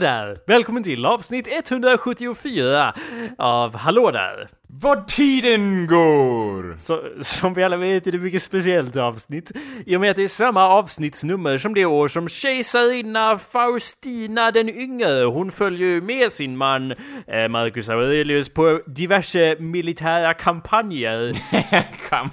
Där! Välkommen till avsnitt 174 av Hallå där! Vad tiden går! Så, som vi alla vet är det mycket speciellt avsnitt. I och med att det är samma avsnittsnummer som det år som kejsarinna Faustina den yngre, hon följer ju med sin man eh, Marcus Aurelius på diverse militära kampanjer. Kam-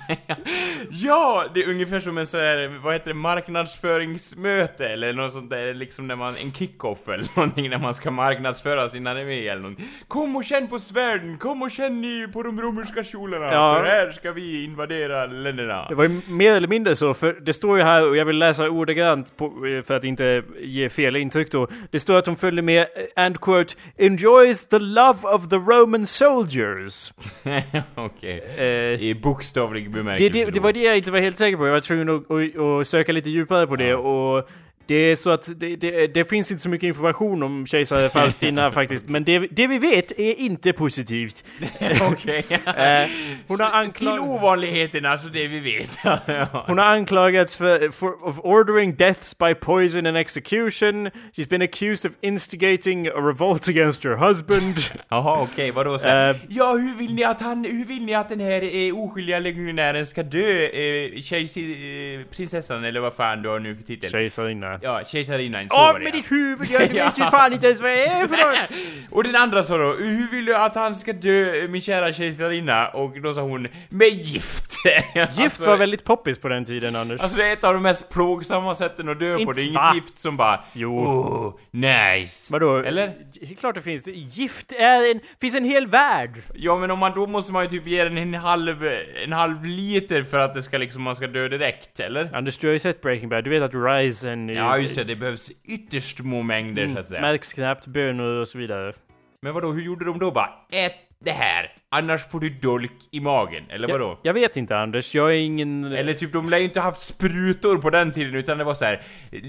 ja, det är ungefär som en sån här, vad heter det, marknadsföringsmöte eller något sånt där, liksom när man, en kick-off eller någonting när man ska marknadsföra sin armé eller någonting. Kom och känn på svärden, kom och känn i, på de romerska kjolarna, Ja. för här ska vi invadera länderna. Det var ju mer eller mindre så, för det står ju här, och jag vill läsa ordagrant på, för att inte ge fel intryck då. Det står att hon följde med, eh, and quote, enjoys the love of the Roman soldiers. Okej. Eh, I bokstavlig det, bemärkelse det, det då. var det jag inte var helt säker på, jag var tvungen att, att, att söka lite djupare på det och det är så att det, det, det finns inte så mycket information om kejsare Faustina faktiskt, men det, det vi vet är inte positivt. Okej. Eh, hon har Till ovanligheterna, alltså det vi vet. Hon har anklagats för, for, of ordering deaths by poison and execution. She's been accused of instigating a revolt against her husband. Jaha, okej, vadå så? Eh. Ja, hur vill ni att han, hur vill ni att den här eh, oskyldiga legionären ska dö? Eh, kejsi, eh, prinsessan eller vad fan du har nu för titel? Kejsarinna. Ja, kejsarinnan, så Av med ditt huvud! Jag vet ju fan inte ens vad det är för något! Och den andra sa då, hur vill du att han ska dö, min kära kejsarinna? Och då sa hon, med gift! Gift Alltså- var väldigt poppis på den tiden, Anders. Alltså det är ett av de mest plågsamma sätten att dö på, Inte- det är inget va? gift som bara Jo. Oh, nice! Vadå? Eller? Det är klart det finns. Gift är en... finns en hel värld! Ja men om man då måste man ju typ ge den en halv, en halv liter för att det ska liksom, man ska dö direkt, eller? Anders, du har ju sett Breaking Bad. Du vet att risen... är- Ja just det, det behövs ytterst små mängder så att säga. Märks knappt, bönor och så vidare. Men vadå, hur gjorde de då bara? Ät det här, annars får du dolk i magen, eller vadå? Jag, jag vet inte, Anders. Jag är ingen... Eller typ, de lär ju inte haft sprutor på den tiden utan det var så här.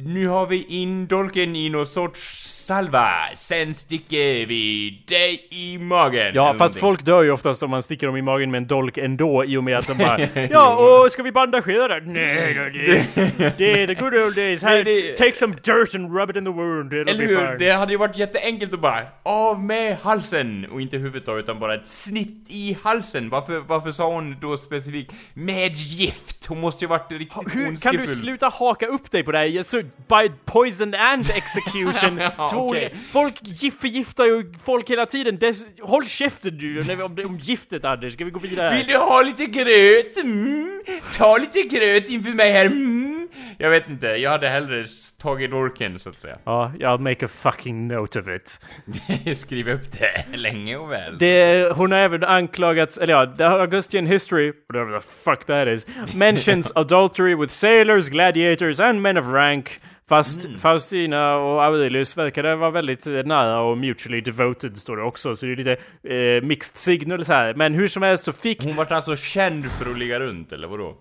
Nu har vi in dolken i någon sorts salva, sen sticker vi dig i magen. Ja, fast någonting. folk dör ju oftast om man sticker dem i magen med en dolk ändå i och med att de bara Ja, och ska vi bandagera? Nej, då, det, det är the good old days. Här, det- take some dirt and rub it in the wound. It'll Eller hur? Det hade ju varit jätteenkelt att bara av med halsen och inte huvudet då, utan bara ett snitt i halsen. Varför, varför sa hon då specifikt med gift? Hon måste ju varit riktigt Hur kan du sluta haka upp dig på det här? Så by poison and execution. Ja, Olika- Folk gift förgiftar ju folk hela tiden. Des, håll käften du när vi- om, om giftet Anders. Ska vi gå vidare? Vill du ha lite gröt? Mm. Ta lite gröt inför mig här. Mm. Jag vet inte, jag hade hellre tagit orken så att säga. Ja, I'll make a fucking note of it. Skriv upp det länge och väl. Det, hon har även anklagats, eller ja, the Augustan history, whatever the fuck that is, mentions adultery with sailors, gladiators and men of rank. Fast Faustina och Aurelius verkade vara väldigt eh, nära och mutually devoted står det också, så det är lite eh, mixed signals här. Men hur som helst så fick... Hon vart alltså känd för att ligga runt, eller vadå?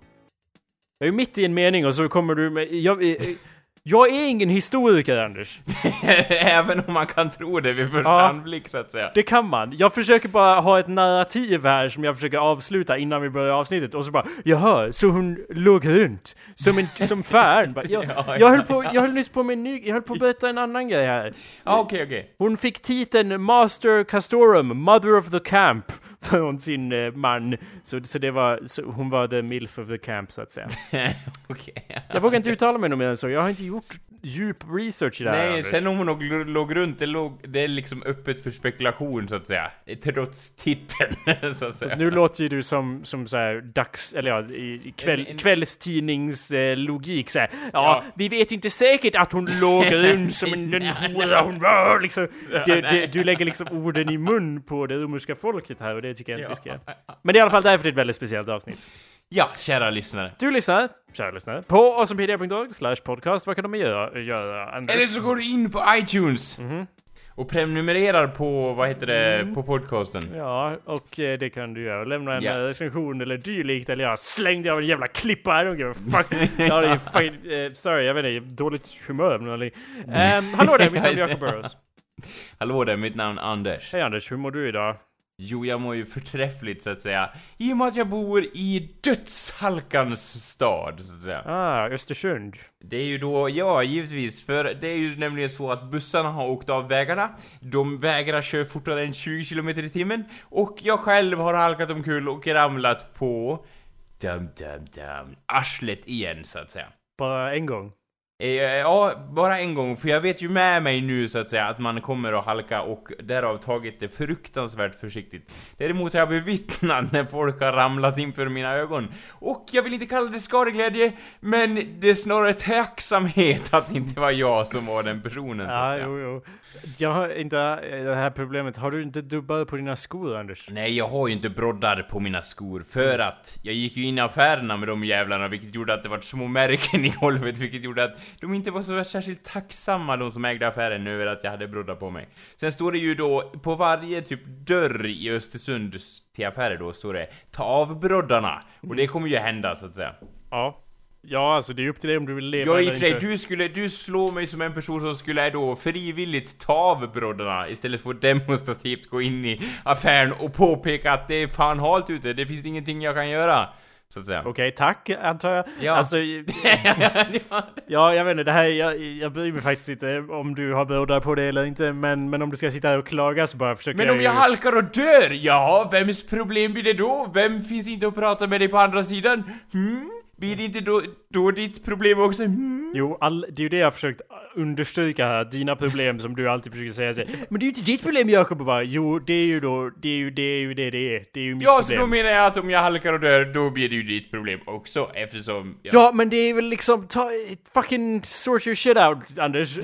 Jag är mitt i en mening och så kommer du med... Jag, eh, jag är ingen historiker, Anders. Även om man kan tro det vid första Ja. anblick så att säga. Det kan man. Jag försöker bara ha ett narrativ här som jag försöker avsluta innan vi börjar avsnittet och så bara Jaha, så hon låg runt? Som en, som fan? Bara, Jag, Ja, jag, höll på, jag höll nyss på med en ny, jag höll på att berätta en annan grej här. Ja, okej, okej. Hon fick titeln Master Castorum, Mother of the Camp från sin eh, man. Så, så det var, så hon var the milf of the camp så att säga. Okej. Jag vågar inte uttala mig något mer än så, jag har inte gjort djup research i det här Nej, Anders. sen om hon låg, låg runt, det, låg, det är liksom öppet för spekulation så att säga. Trots titeln, så att säga. Nu låter ju du som, som så här dags, eller ja, i kväll, En- en- kvällstidningslogik eh, så här. Ja, Ja. vi vet inte säkert att hon låg runt som en den hora hon var liksom. Du, du, du lägger liksom orden i mun på det romerska folket här och det tycker jag inte vi ska. Men det är i alla fall därför det är ett väldigt speciellt avsnitt. Ja, kära lyssnare. Du lyssnar, kära lyssnare, på awesomepedia.org slash podcast. Vad kan de göra? göra Anders? Eller så går du in på iTunes. Och prenumererar på, vad heter det, på podcasten. Ja, och eh, det kan du göra. Lämna en eh, recension eller dylikt. Eller jag slängde av en jävla klippa. I don't give a fuck. ja, det är fucking, eh, sorry, jag vet inte. Dåligt humör någon anledning. Ehm, hallå där, mitt namn är Jacob Burrows. Hallå där, mitt namn är Anders. Hej Anders, hur mår du idag? Jo, jag mår ju förträffligt så att säga. I och med att jag bor i dödshalkans stad, så att säga. Ah, Östersund. Det är ju då, ja givetvis, för det är ju nämligen så att bussarna har åkt av vägarna, de vägrar köra fortare än 20 km i timmen, och jag själv har halkat omkull och ramlat på... Dum, dum, dum. Arslet igen, så att säga. Bara en gång. Eh, Ja, bara en gång, för jag vet ju med mig nu så att säga att man kommer att halka och därav tagit det fruktansvärt försiktigt. Däremot har jag bevittnat när folk har ramlat inför mina ögon. Och jag vill inte kalla det skadeglädje, men det är snarare tacksamhet att det inte var jag som var den personen så att Ja, säga. jo, jo. Jag har inte eh, det här problemet. Har du inte dubbar på dina skor, Anders? Nej, jag har ju inte broddar på mina skor för att jag gick ju in i affärerna med de jävlarna vilket gjorde att det var små märken i golvet vilket gjorde att de inte var så särskilt tacksamma de som ägde affären över att jag hade broddar på mig. Sen står det ju då på varje typ dörr i Östersund till affärer då står det ta av broddarna och det kommer ju hända så att säga. Ja. Ja, alltså det är upp till dig om du vill leva Ja eller inte. du skulle, du slår mig som en person som skulle då frivilligt ta av broddarna istället för att demonstrativt gå in i affären och påpeka att det är fan halt ute, det finns ingenting jag kan göra. Så att säga. Okej, tack antar jag. Ja. Alltså, ja, jag vet inte, det här, jag, jag bryr mig faktiskt inte om du har broddar på det eller inte, men, men om du ska sitta här och klaga så bara försöker Men om ju- jag halkar och dör, ja, vems problem blir det då? Vem finns inte att prata med dig på andra sidan? Hmm? Blir det inte då, då ditt problem också? Hmm? Jo, all, det är ju det jag har försökt understryka här, dina problem som du alltid försöker säga så, Men det är ju inte ditt problem Jakob bara, jo det är ju då, det är ju det är ju det det är, det är ju mitt Ja, så problem. då menar jag att om jag halkar och dör, då blir det ju ditt problem också eftersom... Ja men det är väl liksom, ta, fucking sort your shit out Anders.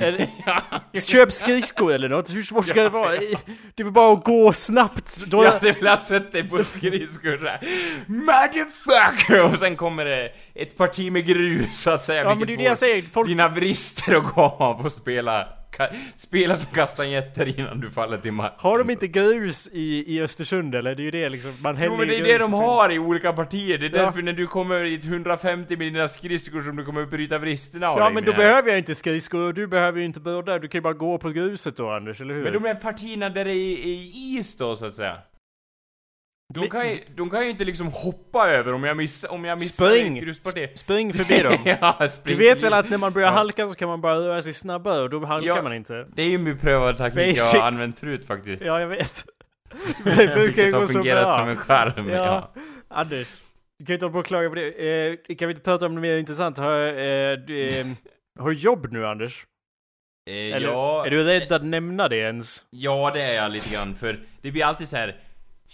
Köp skridskor eller något, hur svårt ska det vara? Det är väl bara att gå snabbt. Då, Jag hade velat sett dig på skridskor såhär Motherfucker! Och sen kommer det ett parti med grus så att säga Ja, men det är det jag säger, folk- Dina vrister att gå av och spela Spela som kastanjetter innan du faller till marken Har de inte grus i, i Östersund eller? Det är ju det liksom, man häller Jo men det är det de har i olika partier, det är Ja. därför när du kommer ett 150 med dina skridskor som du kommer bryta vristerna av Ja men då med. behöver jag inte skridskor och du behöver ju inte broddar, du kan ju bara gå på gruset då Anders, eller hur? Men de är partierna där det är, är is då så att säga de kan, ju, de kan ju inte liksom hoppa över om jag missar, om jag missar Spring! ett grusparti. Spring förbi dem. ja, Du spring vet förbi. väl att när man börjar Ja. halka så kan man bara röra sig snabbare och då halkar Ja. man inte? Det är ju en beprövad taktik Basic. jag har använt förut faktiskt. Ja, jag vet. Det brukar ju Vilket har gå så fungerat bra. som en charm. Ja. Ja. Anders, du kan ju inte hålla på och klaga på det. Eh, kan vi inte prata om något mer intressant? Har, eh, du, eh, har du jobb nu Anders? Eh, Eller ja, är du rädd att nämna det ens? ja, det är jag lite grann för det blir alltid så här.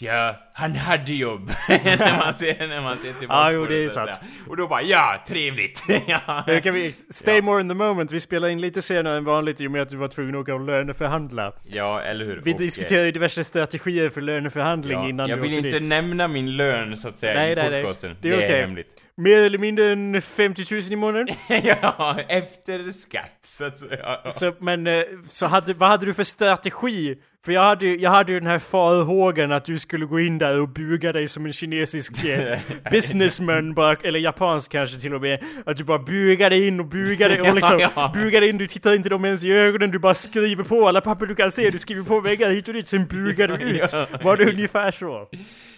Ja, han hade jobb. när, man ser, när man ser tillbaka Ja, jo, det är sant. Och då bara, ja, trevligt. ja. Nu kan vi stay Ja. more in the moment. Vi spelar in lite senare än vanligt i och med att du var tvungen att åka och löneförhandla. ja, eller hur? Vi Och, eh, diskuterar ju diverse strategier för löneförhandling ja, innan Jag du vill åkte inte dit. nämna min lön så att säga Nej, i nej, nej. podcasten. Det är okej. hemligt. Mer eller mindre än 50 000 i månaden. ja, efter skatt så att säga. Så, men, eh, så hade, vad hade du för strategi? För jag hade, jag hade ju den här farhågan att du skulle gå in där och buga dig som en kinesisk eh, businessman, bara, eller japansk kanske till och med. Att du bara bugar dig in och bugar dig och liksom Ja, ja. bugar dig in, du tittar inte dem ens i ögonen, du bara skriver på alla papper du kan se, du skriver på väggar hit och dit, sen bugar du ut. Ja. Var det ungefär så?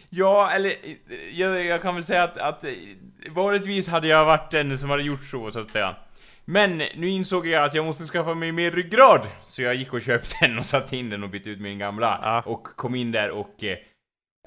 Ja, eller eh, jag, jag kan väl säga att, att vanligtvis hade jag varit den som hade gjort så, så att säga. Men nu insåg jag att jag måste skaffa mig mer ryggrad. Så jag gick och köpte den och satte in den och bytte ut min gamla. Ja. Och kom in där och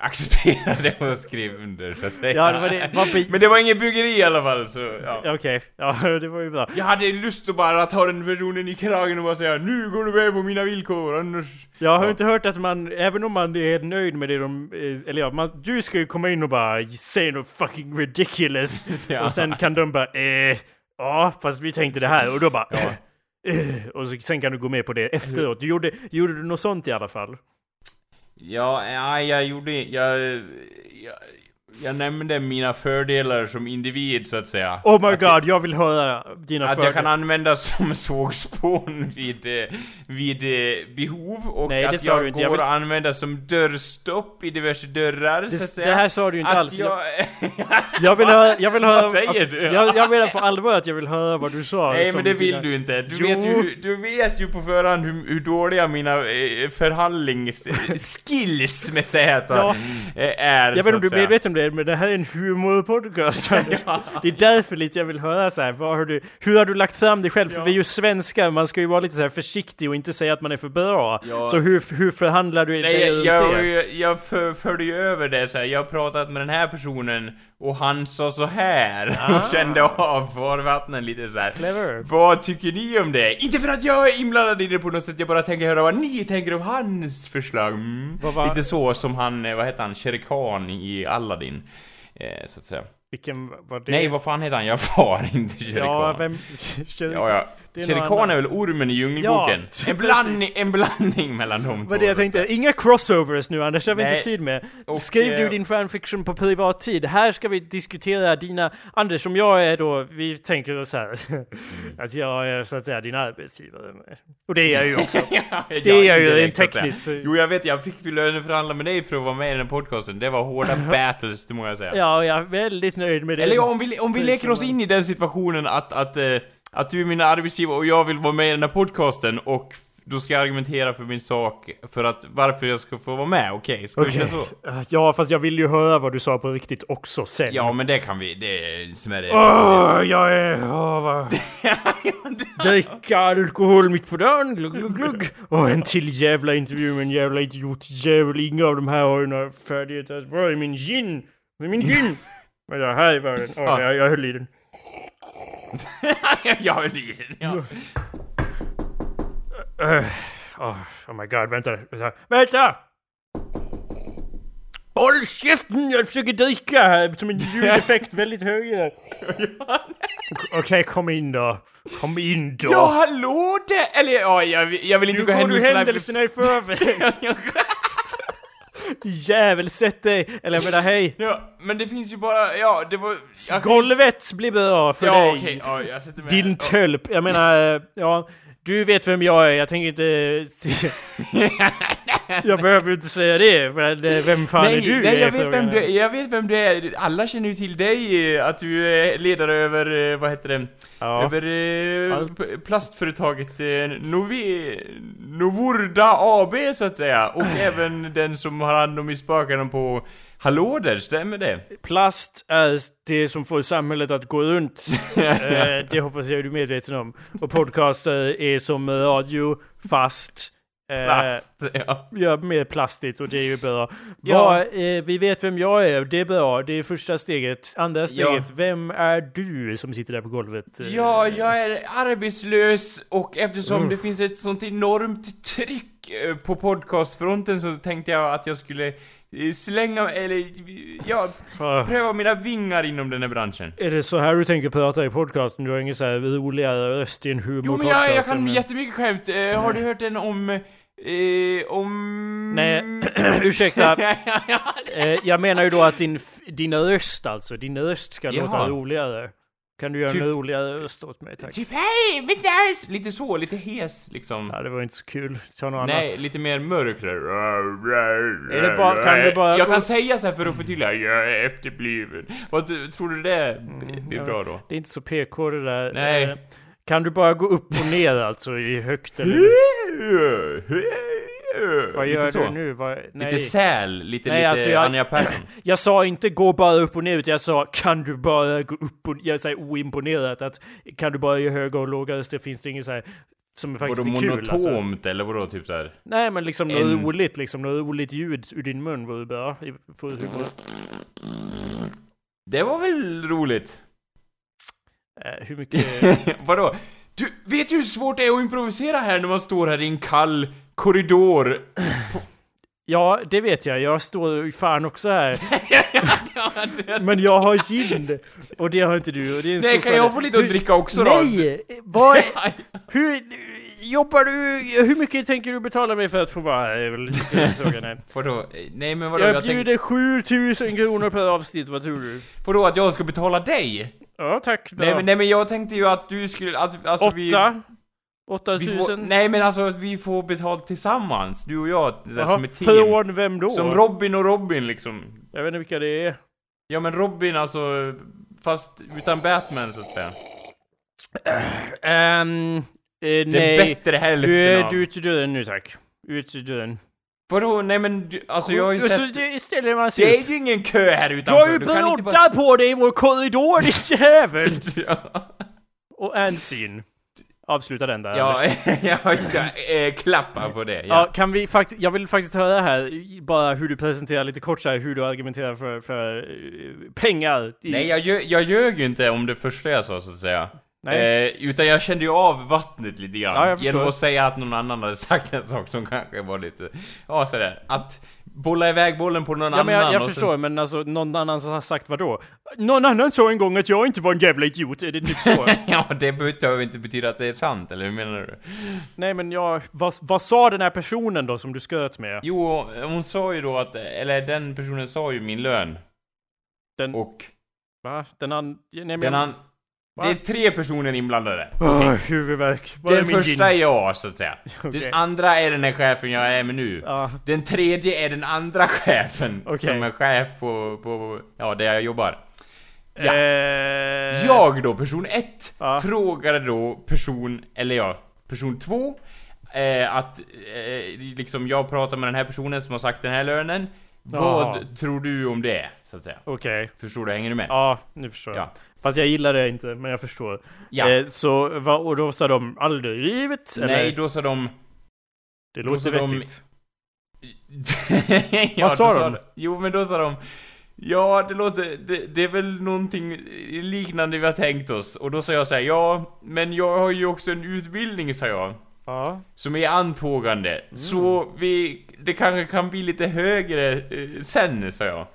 eh, accepterade och skrev under, så att säga. Ja, det var det- be- Men det var ingen byggeri i alla fall, så ja. Okej, ja det var ju bra. Jag hade lust att bara ta den personen i kragen och bara säga Nu går du med på mina villkor, annars... Jag har Ja. inte hört att man, även om man är nöjd med det de, eh, eller ja, man, du ska ju komma in och bara säga något fucking ridiculous. Ja. Och sen kan de bara, eh, ja fast vi tänkte det här och då bara, eh, och så, sen kan du gå med på det efteråt. Du gjorde, gjorde du något sånt i alla fall? Ja, eh, nej jag gjorde... Jag, jag, jag nämnde mina fördelar som individ så att säga. Oh my att god, jag vill höra dina Att jag fördelar. kan användas som sågspån vid, eh, vid eh, behov och Nej, det att jag går Jag vill- att använda som dörrstopp i diverse dörrar så att det, säga. det här sa du inte att alls. Jag... Jag vill höra, jag vill höra... Vad säger alltså, du? Jag, jag menar på allvar att jag vill höra vad du sa. Nej men det vill dina- du inte. Du Jo. vet, ju, du vet ju på förhand hur, hur dåliga mina eh, förhandlingsskills med Z Ja. är. Jag vet inte om du är medveten om det, men det här är en humorpodcast. Anders. Det är därför lite jag vill höra så här, vad har du, hur har du lagt fram dig själv? För vi är ju svenskar, man ska ju vara lite så här försiktig och inte säga att man är för bra. Ja. Så hur, hur förhandlar du dig Nej, ut jag, jag, jag för, förde ju över det så här. jag har pratat med den här personen och han sa så här Ah. och kände av farvattnen lite så här. Clever. Vad tycker ni om det? Inte för att jag är inblandad i det på något sätt, jag bara tänker höra vad ni tänker om hans förslag. Mm. Lite så som han, eh, vad heter han, Shere Khan i Aladdin. Eh, så att säga. Vilken var det? Nej, vad fan heter han? Jag far inte Shere Ja, vem... Ja, ja. Det är Shere annan. är väl ormen i Djungelboken? Ja, en, blandning, en blandning mellan de två. Det jag tänkte, inga crossovers nu Anders, det har vi inte tid med. Och, Skriv du eh, din fanfiction på privat tid. Här ska vi diskutera dina... Anders, som jag är då, vi tänker så här Mm. att jag är så att säga din arbetsgivare. Och det är jag ju också. ja, Det är jag ju rent tekniskt. Jo, jag vet, jag fick löneförhandla med dig för att vara med i den podcasten. Det var hårda battles, det må jag säga. Ja, jag är väldigt nöjd med det. Eller om vi, om vi leker oss in i den situationen att, att, eh, att du är min arbetsgivare och jag vill vara med i den här podcasten och då ska jag argumentera för min sak för att varför jag ska få vara med, okej? Ska vi Okej. köra så? Ja, fast jag vill ju höra vad du sa på riktigt också sen. Ja, men det kan vi, det är smärre. Åh, jag är... Åh, vad... Dricka alkohol mitt på dagen, glugg, glugg, glugg. Och en till jävla intervju med en jävla idiotjävel. Inga av de här har ju några färdigheter. Var är min gin? Med min gin? Vänta, här var den. Åh, Ja. jag, jag höll i den. jag är liten, ja. Uh, oh, oh my god, vänta. Vänta! vänta! Håll käften! Jag försöker dricka här som en ljudeffekt väldigt hög där. Okej, kom in då. Kom in då. Ja, hallå det! Eller ja, jag, jag vill inte nu gå går du händelserna... händelserna i förväg. Jävel, sätt dig! Eller jag menar hej. Ja, men det finns ju bara, ja, det var... jag Golvet blir bra för Ja, dig. okej, ja, jag sätter mig Din här. tölp. Jag menar, eh, ja. Du vet vem jag är, jag tänker inte... jag behöver inte säga det, men eh, vem fan nej, är du? nej, jag vet, vem du, är. jag vet vem du är. Alla känner ju till dig, eh, att du är ledare över, eh, vad heter det? Ja. Över eh, plastföretaget eh, Novi, Novorda AB så att säga. Och även den som har hand om spakarna på Hallåder, stämmer det? Plast är det som får samhället att gå runt. Eh, det hoppas jag du är medveten om. Och podcaster är som radio, fast eh, Plast, ja. Ja, mer plastigt och det är ju bra. Ja. Vad, eh, vi vet vem jag är, det är bra. Det är första steget. Andra Ja. steget, vem är du som sitter där på golvet? Eh, Ja, jag är arbetslös och eftersom Uff. det finns ett sånt enormt tryck eh, på podcastfronten så tänkte jag att jag skulle eh, slänga, eller ja, Ah. pröva mina vingar inom den här branschen. Är det så här du tänker prata i podcasten? Du har ingen så här roligare röst i en humorpodcast? Jo men jag, jag kan än- jättemycket skämt. Eh, har du hört den om, eh, om... Nej, ursäkta. Eh, jag menar ju då att din, din röst alltså, din röst ska Jaha. låta roligare. Kan du göra Typ- en roligare röst åt mig tack? Typ hej, mitt där! Lite så, lite hes liksom. Ja, det var inte så kul. Ta något Nej, annat. lite mer mörk Är det bara- kan du bara- Jag kan säga så här för att förtydliga, jag är efterbliven. Vad tror du det blir ja. bra då? Det är inte så PK det där. Nej. Eh, Kan du bara gå upp och ner alltså i högt eller? Vad gör du nu? Vad. Lite säl, lite, Nej, lite alltså jag- Anja Persson. Jag sa inte gå bara upp och ner, utan jag sa kan du bara gå upp och Jag säger oimponerat att kan du bara göra höga och låga röster finns det inget så här som faktiskt Vadå är kul alltså. monotont eller vadå typ såhär? Nej men liksom något En- roligt, liksom något roligt ljud ur din mun vore bra. Det var väl roligt? Eh, hur mycket... vadå? Du, vet du hur svårt det är att improvisera här när man står här i en kall korridor? ja, det vet jag. Jag står ju fan också här. Men jag har gin! Och det har inte du. Och det är en Nej, stor kan jag få lite att dricka också då? Nej! Vad. Hur... jobbar du... Hur mycket tänker du betala mig för att få vara här? är väl frågan här. Vadå? Nej men vadå? Jag bjuder 7000 kronor per avsnitt, vad tror du? vadå att jag ska betala dig? Ja, tack. Nej, men, nej men jag tänkte ju att du skulle, att, alltså vi... Åtta? Vi får, 8000? nej men alltså vi får betalt tillsammans, du och jag, där, Jaha, som ett team. Från vem då? Som Robin och Robin liksom. Jag vet inte vilka det är. Ja men Robin alltså, fast utan Batman så att säga. Ehm... eh, Den nej. bättre hälften Du är av... du är ute i döden nu tack. Ut i döden. Vadå? Nej men du, alltså jag har ju Och så sett... det- istället man Det ser... är ju ingen kö här Du utanför, har ju inte bara- bloddat på dig i vår korridor din jävel! ja, Och scene. Avsluta den där. ja, jag ska äh, klappa på det. Ja, Ja. kan vi faktiskt, jag vill faktiskt höra här, bara hur du presenterar lite kort så här, hur du argumenterar för, för eh, pengar. i- Nej, jag, ljög- jag ljög ju inte om det första jag sa så att säga. Nej. Eh, utan jag kände ju av vattnet lite grann. Ja, genom att säga att någon annan hade sagt en sak som kanske var lite... Ja, sådär. Att bolla iväg bollen på någon Ja annan men jag, jag förstår, sen- men alltså någon annan har sagt vad då? Någon annan sa en gång att jag inte var en jävla idiot, är det typ så? ja, det behöver inte betyda att det är sant, eller hur menar du? Nej men jag, vad, vad sa den här personen då som du sköt med? Jo, hon sa ju då att... Eller den personen sa ju min lön. Den, Och va? Den an... Nej men... den an... Va? Det är tre personer inblandade. Åh, huvudvärk. Vad är Den min första är jag, så att säga. Okej. Den andra är den här chefen jag är med nu. Ja, Den tredje är den andra chefen Okej. som är chef på, på, ja, där jag jobbar. Ja. Eh, Jag då, person ett, Ja. frågade då person, eller ja, person två eh, att eh, liksom jag pratar med den här personen som har sagt den här lönen. Vad Jaha. tror du om det, så att säga? Okej. Förstår du? Hänger du med? Ja, nu förstår jag. Ja. Fast jag gillar det inte, men jag förstår. Ja. Eh, så, va, och då sa de aldrig livet? Nej, eller? då sa de... det låter sa de- vettigt. ja, Vad sa de? Jo, men då sa de... Ja, det låter... Det, det är väl någonting liknande vi har tänkt oss. Och då sa jag så här, ja, men jag har ju också en utbildning, sa jag. Ja. Som är antågande. Mm. Så vi... Det kanske kan bli lite högre eh, sen, sa jag.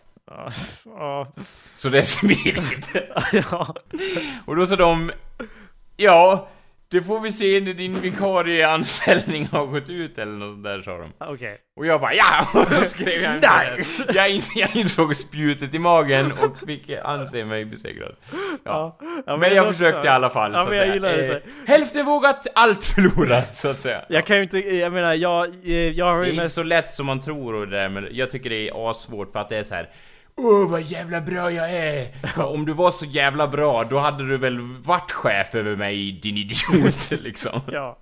Så det är smidigt. ja. och då sa de... Ja, det får vi se när din vikarieanställning har gått ut eller något där, sa de. Okej. Och jag bara ja! Och då skrev jag Nice! bild. jag, ins jag insåg spjutet i magen och fick anse mig besegrad. Ja. Ja. Ja, Men jag försökte i alla fall. Ja, så men jag gillar det. Eh. Hälften vågat, allt förlorat, så att säga. Jag kan ju inte, jag menar, jag, jag har Det är ju inte mest... så lätt som man tror och det där, men jag tycker det är assvårt för att det är så här. Åh vad jävla bra jag är! Om du var så jävla bra, då hade du väl varit chef över mig, din idiot, liksom. Ja.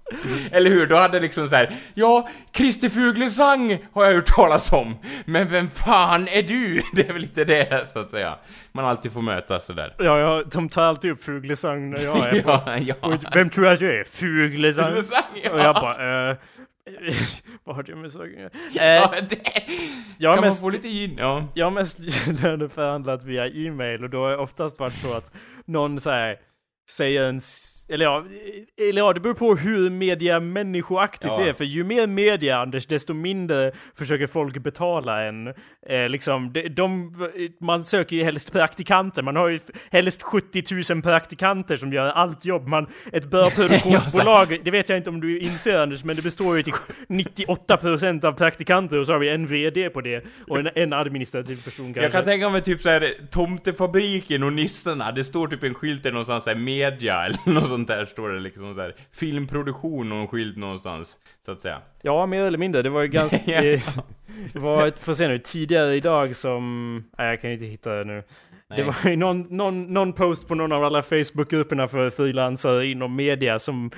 Eller hur? Då hade liksom så här. Ja, Christer Fuglesang har jag hört talas om. Men vem fan är du? Det är väl lite det, så att säga. Man alltid får mötas sådär. Ja, ja, de tar alltid upp Fuglesang när jag är på... ja, ja. på ett- Vem tror du att jag är? Fuglesang? Fuglesang, ja. Och jag bara, eh... vad har det med saken att Ja? Eh, det... jag kan mest... man få lite gin? Ja. Jag har mest löneförhandlat via e-mail och då har det oftast varit så att någon säger säger en, eller ja, eller ja, det beror på hur media människoaktigt Ja. det är, för ju mer media Anders, desto mindre försöker folk betala en. Eh, liksom, de, de, man söker ju helst praktikanter, man har ju helst 70 000 praktikanter som gör allt jobb. Man, ett bra produktionsbolag, det vet jag inte om du inser Anders, men det består ju till 98% av praktikanter och så har vi en VD på det och en, en administrativ person kanske. Jag kan tänka mig typ såhär, Tomtefabriken och Nissarna, det står typ en skylt där någonstans såhär, media eller något sånt där står det liksom såhär, filmproduktion och en skylt någonstans, så att säga. Ja, mer eller mindre. Det var ju ganska... Ja. det var ett, får se nu, tidigare idag som... Nej, jag kan inte hitta det nu. Det Nej. var ju någon, någon, någon post på någon av alla Facebookgrupperna för frilansare inom media som...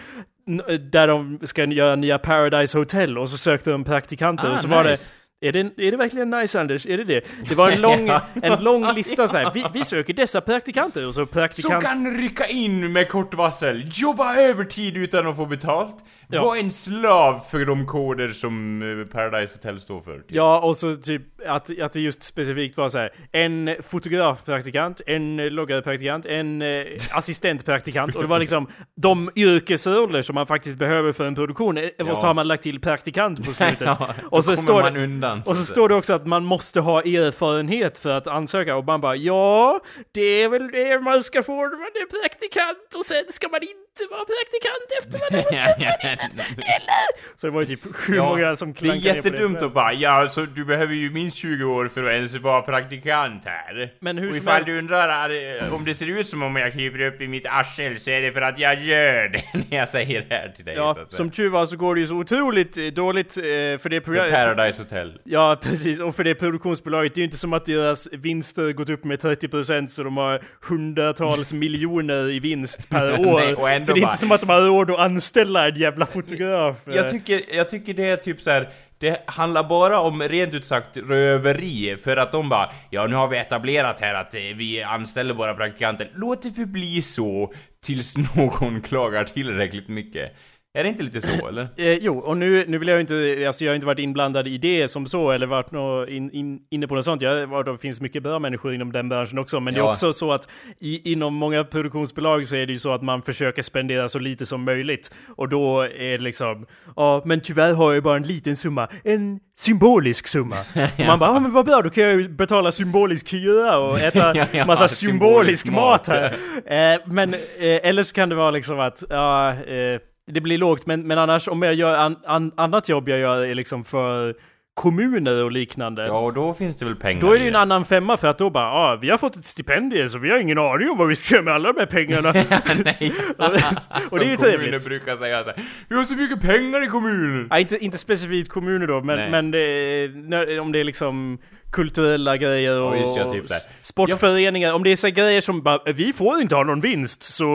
Där de ska göra nya Paradise Hotel och så sökte de praktikanter Ah, och så var det... Är det, är det verkligen nice Anders? Är det det? Det var en lång, Ja. en lång lista så här. Vi, vi söker dessa praktikanter och så Som praktikant... kan rycka in med kort varsel, jobba övertid utan att få betalt, Ja. vara en slav för de koder som eh, Paradise Hotel står för. Ja, och så typ att, att det just specifikt var så här. En fotografpraktikant, en loggare-praktikant, en eh, assistentpraktikant. Och det var liksom de yrkesroller som man faktiskt behöver för en produktion. Eh, Och så Ja. har man lagt till praktikant på slutet. Ja, och så, står man det, undan. och så att står det också att man måste ha erfarenhet för att ansöka. Och man bara ja, det är väl det man ska få när man är praktikant. Och sen ska man inte vara praktikant efter vad det Eller? Så det var ju typ hur Ja, många som Det är klankade ner på jättedumt att bara ja, så du behöver ju minst 20 år för att ens vara praktikant här. Men hur och som ifall helst- du undrar om det ser ut som om jag kryper upp i mitt arsel så är det för att jag gör det när jag säger det här till dig. Ja, som tur var så går det ju så otroligt eh, dåligt eh, för det programmet. Paradise Hotel. Ja, precis. Och för det produktionsbolaget, det är ju inte som att deras vinster gått upp med 30% så de har hundratals miljoner i vinst per år. Nej, och ändå så det är bara- inte som att de har råd att anställa en jävla fotograf. Jag tycker, jag tycker det är typ så här. Det handlar bara om rent ut sagt röveri, för att de bara Ja nu har vi etablerat här att eh, vi anställer våra praktikanter, låt det förbli så tills någon klagar tillräckligt mycket. Är det inte lite så eller? Eh, jo, och nu, nu vill jag ju inte, alltså jag har inte varit inblandad i det som så, eller varit nå, in, in, inne på något sånt. Jag, var, det finns mycket bra människor inom den branschen också, men det är Ja. också så att i, inom många produktionsbolag så är det ju så att man försöker spendera så lite som möjligt. Och då är det liksom, ja, men tyvärr har jag bara en liten summa, en symbolisk summa. Och man bara, ja men vad bra, då kan jag ju betala symbolisk hyra och äta Ja, ja, massa symbolisk symbolisk mat mat. här. Eh, men, eh, eller så kan det vara liksom att, ja, eh, det blir lågt, men, men annars om jag gör an, an, annat jobb jag gör är liksom för kommuner och liknande. Ja, och då finns det väl pengar Då är det ju en annan femma för att då bara, ja, vi har fått ett stipendium så vi har ingen aning om vad vi ska göra med alla de här pengarna. Nej. och, det, och det är ju Som kommuner trevligt. brukar säga så här, Vi har så mycket pengar i kommunen! Ja, inte, inte specifikt kommuner då, men, Nej. men det, när, om det är liksom kulturella grejer och Ja, typ sportföreningar. Om det är så grejer som bara, vi får inte ha någon vinst så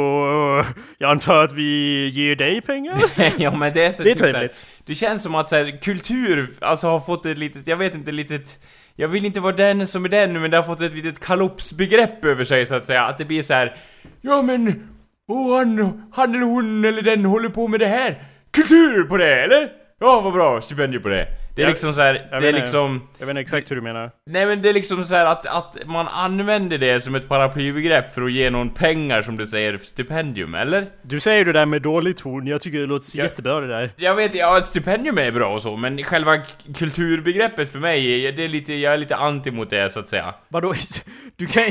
eh, jag antar att vi ger dig pengar. ja men det är så Det är typ trevligt. Det känns som att så här, kultur, alltså har fått ett litet, jag vet inte, litet jag vill inte vara den som är den, men det har fått ett litet kalopsbegrepp över sig så att säga. Att det blir så här. Ja men, oh, han, han eller hon eller den håller på med det här. Kultur på det, eller? Ja, vad bra, stipendium på det. Det är Jag- liksom så här, jag det är liksom... Jag vet inte exakt hur du menar. Nej men det är liksom så här att, att man använder det som ett paraplybegrepp för att ge någon pengar som du säger stipendium, eller? Du säger det där med dålig ton, jag tycker det låter Ja. jättebra det där. Jag vet, ja ett stipendium är bra och så, men själva kulturbegreppet för mig, det är lite, jag är lite anti mot det så att säga. Vadå? Du kan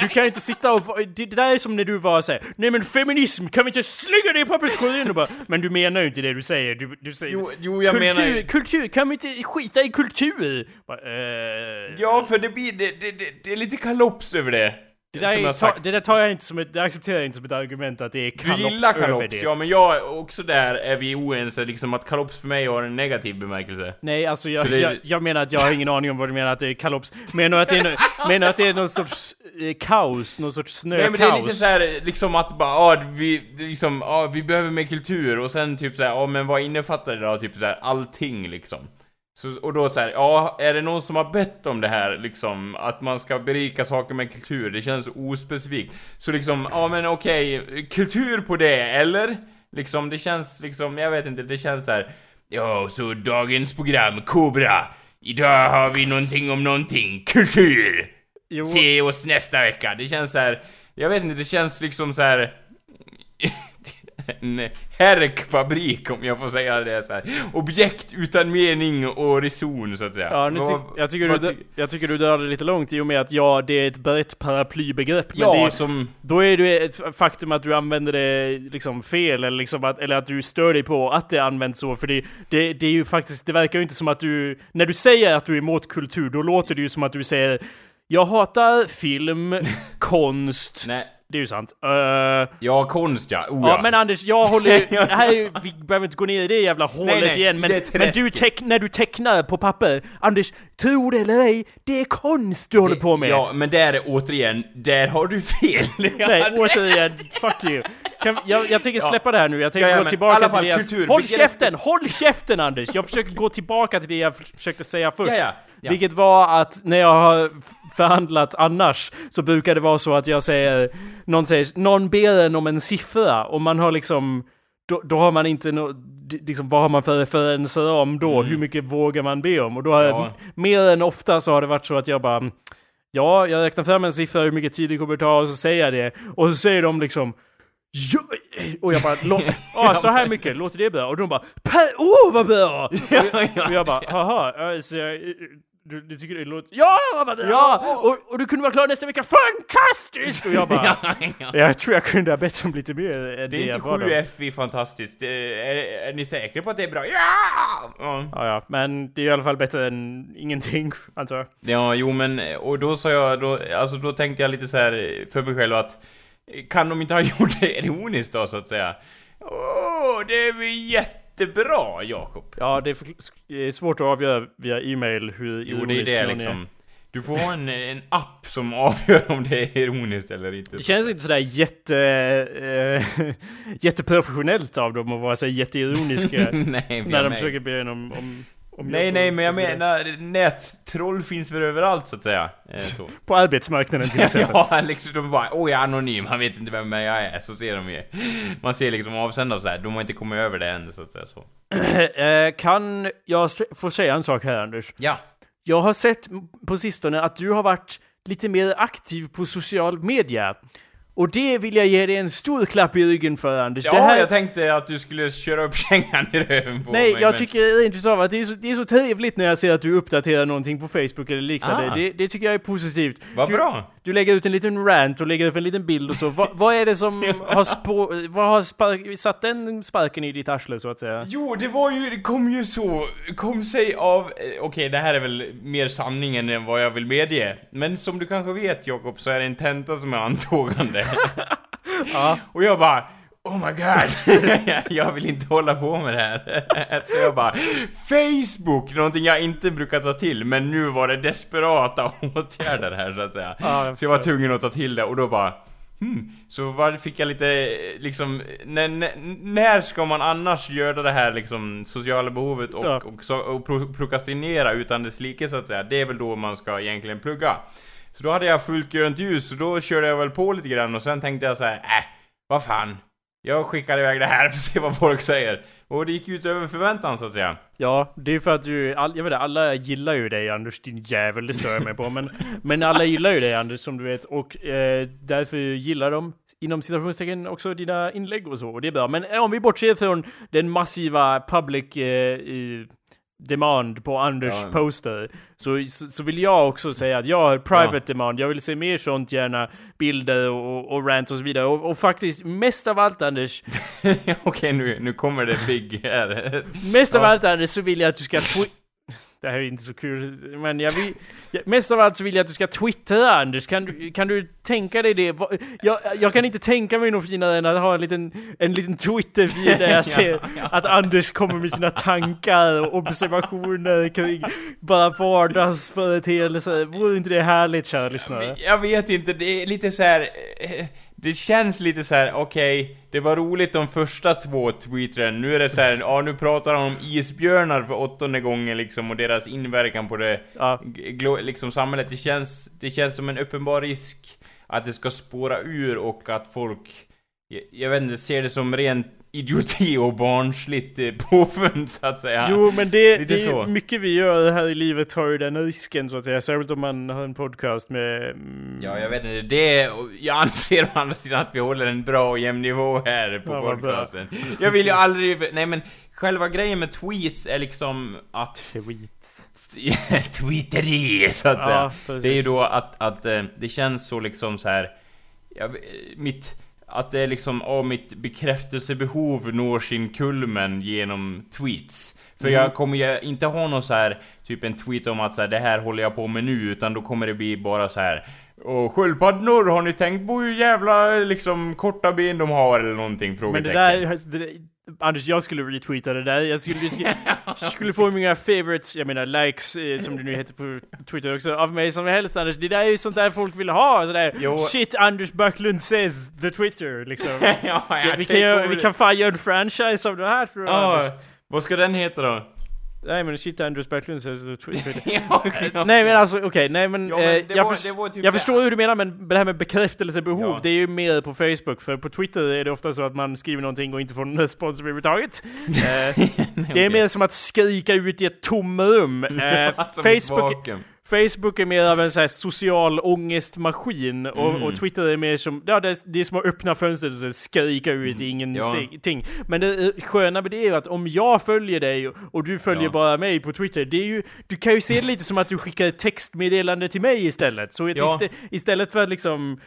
du kan inte sitta och... Det, det där är som när du var såhär Nej men feminism, kan vi inte slänga det i papperskorgen? Och bara, men du menar ju inte det du säger. Du, du säger Jo, jo jag kultur, menar ju- kultur, kan vi inte skita i kultur? Bara, eh, Ja, för det blir, det, det, det, det är lite kalops över det det, där ta, det där tar jag inte som ett, det accepterar jag inte som ett argument att det är Du kalops gillar över kalops, ja men jag också där är vi oense, liksom att kalops för mig har en negativ bemärkelse. Nej, alltså jag, det jag, jag menar att jag har ingen aning om vad du menar att det är kalops. Menar du att det är, no, menar du att det är någon sorts eh, kaos? Någon sorts snökaos? Nej men det är lite så här, liksom att bara, ja vi, liksom, ja vi behöver mer kultur och sen typ så här, ja men vad innefattar det då? Typ så här, allting liksom. Så, och då så här, ja, är det någon som har bett om det här liksom, att man ska berika saker med kultur? Det känns ospecifikt. Så liksom, ja men okej, kultur på det, eller? Liksom, det känns liksom, jag vet inte, det känns så här. Ja, så dagens program, Kobra. Idag har vi någonting om någonting, kultur! Jo, Se oss nästa vecka. Det känns så här. Jag vet inte, det känns liksom så här. En härkfabrik om jag får säga det så här. Objekt utan mening och reson så att säga. Ja, nu ty- jag, tycker du, ty- jag tycker du drar det lite långt i och med att ja, det är ett brett paraplybegrepp. Men Ja, det är, som... då är det ett faktum att du använder det liksom fel, eller, liksom att, eller att du stör dig på att det används så. För det, det, det är ju faktiskt, det verkar ju inte som att du, när du säger att du är emot kultur, då låter det ju som att du säger jag hatar film, konst. Nej. Det är ju sant. Eh, Ja, konst ja. Oh, Ja men Anders, jag håller ju... det här är, ju- vi behöver inte gå ner i det jävla hålet nej, igen, i men, det men du teck, när du tecknar på papper, Anders, tro det eller ej, det är konst du håller på med! Ja, men där är återigen, där har du fel. Nej, återigen, fuck you. Kan, jag, jag tänker släppa det här nu, jag tänker Ja, ja, gå men tillbaka alla till fall det jag... kultur, Håll käften! Håll käften Anders! Jag försöker gå tillbaka till det jag försökte säga först. Ja, ja, ja. Vilket var att när jag har förhandlat annars så brukar det vara så att jag säger... Någon säger, någon ber en om en siffra och man har liksom... Då, då har man inte d- liksom, vad har man för referenser om då? Hur mycket vågar man be om? Och då har Mm. Ja. mer än ofta så har det varit så att jag bara... Ja, jag räknar fram en siffra hur mycket tid det kommer ta och så säger jag det. Och så säger de liksom... Ja, och jag bara, "Lå- ja så här mycket, låter det bra? Och de bara, per år vad bra! Och jag, och jag bara, haha, alltså, jag, du, du tycker det låter... Ja! Vad, ja! Och, och du kunde vara klar nästa vecka, fantastiskt! Och jag bara... ja, ja. Jag tror jag kunde ha bett om lite mer än Det är jag inte bad om. 7F i fantastiskt. Det Är, är, ni säkra på att det är bra? Ja! Ja. Ja, ja, men det är i alla fall bättre än ingenting, antar jag. Ja, jo men, och då sa jag, då, alltså då tänkte jag lite så här för mig själv att kan de inte ha gjort det ironiskt då så att säga? Åh, det är väl jättebra Jakob! Ja, det är, för, det är svårt att avgöra via e-mail hur Jo, det är det liksom. Du får ha en, en app som avgör om det är ironiskt eller inte. Det känns inte sådär jätte... Äh, jätteprofessionellt av dem att vara så jätteironiska nej, när de försöker be om, om Nej, nej, men jag menar, nättroll finns väl överallt så att säga. Eh, så. På arbetsmarknaden till exempel. ja, liksom de bara åh jag är anonym, han vet inte vem jag är, så ser de ju. Man ser liksom avsändare så här, de har inte kommit över det än så att säga så. Eh, kan jag få säga en sak här Anders? Ja. Jag har sett på sistone att du har varit lite mer aktiv på social media. Och det vill jag ge dig en stor klapp i ryggen för Anders. Ja, det här... jag tänkte att du skulle köra upp kängan i röven på Nej, mig, jag men- tycker rent utav att det är, så, det är så trevligt när jag ser att du uppdaterar någonting på Facebook eller liknande. Ah. Det, det tycker jag är positivt. Vad du, bra! Du lägger ut en liten rant och lägger upp en liten bild och så. Va, vad är det som har, spå, vad har spark, satt den sparken i ditt arsle så att säga? Jo, det var ju, det kom ju så, kom sig av, eh, okej det här är väl mer sanningen än vad jag vill medge. Men som du kanske vet Jakob, så är det en tenta som är antågande. Ja. Och jag bara Oh my god, jag vill inte hålla på med det här. Så jag bara Facebook, någonting jag inte brukar ta till, men nu var det desperata åtgärder här så att säga. Ja, jag så jag var tvungen att ta till det och då bara Hmm, så var, fick jag lite liksom, när, när, ska man annars göra det här liksom sociala behovet och, Ja. och, så, och pro, prokrastinera utan dess like så att säga? Det är väl då man ska egentligen plugga. Så då hade jag fullt grönt ljus och då körde jag väl på lite grann och sen tänkte jag så här, äh, vad fan. Jag skickar iväg det här för att se vad folk säger. Och det gick ut över förväntan så att säga. Ja, det är för att du, all, jag vet inte, alla gillar ju dig Anders, din jävel, det stör jag mig på. Men, men alla gillar ju dig Anders, som du vet. Och eh, därför gillar de, inom citationstecken, också dina inlägg och så. Och det är bra. Men eh, om vi bortser från den massiva public eh, i demand på Anders Ja. poster. Så, så, så vill jag också säga att jag har private demand. Jag vill se mer sånt gärna. Bilder och, och, och rant och så vidare. Och, och faktiskt, mest av allt Anders, Okej, nu, nu kommer det big här. Mest av Ja. allt Anders så vill jag att du ska Det här är inte så kul, men jag vill... Mest av allt så vill jag att du ska twittra Anders, kan du, kan du tänka dig det? Jag, jag kan inte tänka mig något finare än att ha en liten, en liten Twitter-feed där jag ser att Anders kommer med sina tankar och observationer kring bara vardagsföreteelser. Vore inte det härligt kära lyssnare? Jag vet inte, det är lite så här. Det känns lite så här: okej, det var roligt de första två tweeten, nu är det så här, ja nu pratar han om isbjörnar för åttonde gången liksom och deras inverkan på det, Ja. liksom samhället. Det känns, det känns som en uppenbar risk att det ska spåra ur och att folk, jag, jag vet inte, ser det som ren idioti och barnsligt eh, påfund så att säga. Jo men det, Lite det är så. mycket vi gör här i livet tar ju den risken så att säga, särskilt om man har en podcast med... mm, Ja, jag vet inte. Det, jag anser å andra sidan att vi håller en bra och jämn nivå här på Ja, podcasten. Jag vill ju aldrig... Nej men, själva grejen med tweets är liksom att... Tweet. Tweeteri, så att säga. Ja, precis. Det är ju då att, att eh, det känns så liksom så här. Jag, mitt... Att det är liksom, åh, mitt bekräftelsebehov når sin kulmen genom tweets. För Mm. jag kommer ju inte ha någon så här typ en tweet om att så här, det här håller jag på med nu, utan då kommer det bli bara så här. Och sköldpaddor, har ni tänkt på hur jävla liksom korta ben de har eller någonting? Men det Frågetecken. där, alltså, det där, Anders jag skulle retweeta det där, jag skulle, jag skulle få många favorites, jag menar likes, eh, som det nu heter på Twitter också, av mig som helst Anders. Det där är ju sånt där folk vill ha, sådär Jo. Shit Anders Backlund says, the Twitter liksom. ja, ja, vi, kan vi kan fan göra en franchise av det här tror jag Ja, Anders. vad ska den heta då? Nej men shit Anders Backlund ja. Nej men alltså okej, nej men, Ja, men eh, jag, var- förs- typ jag förstår hur du menar men det här med bekräftelsebehov, Ja. det är ju mer på Facebook för på Twitter är det ofta så att man skriver någonting och inte får någon respons överhuvudtaget. Eh, det är mer som att skrika ut i ett tomrum. Eh, Facebook. Facebook är mer av en så här social ångestmaskin och, Mm. och Twitter är mer som, ja det är, det är som att öppna fönstret och skrika ut Mm. Ja. ingenting. Men det eh, sköna med det är att om jag följer dig och, du följer Ja. bara mig på Twitter, det är ju, du kan ju se det lite som att du skickar ett textmeddelande till mig istället. Så Ja. istä, istället för att liksom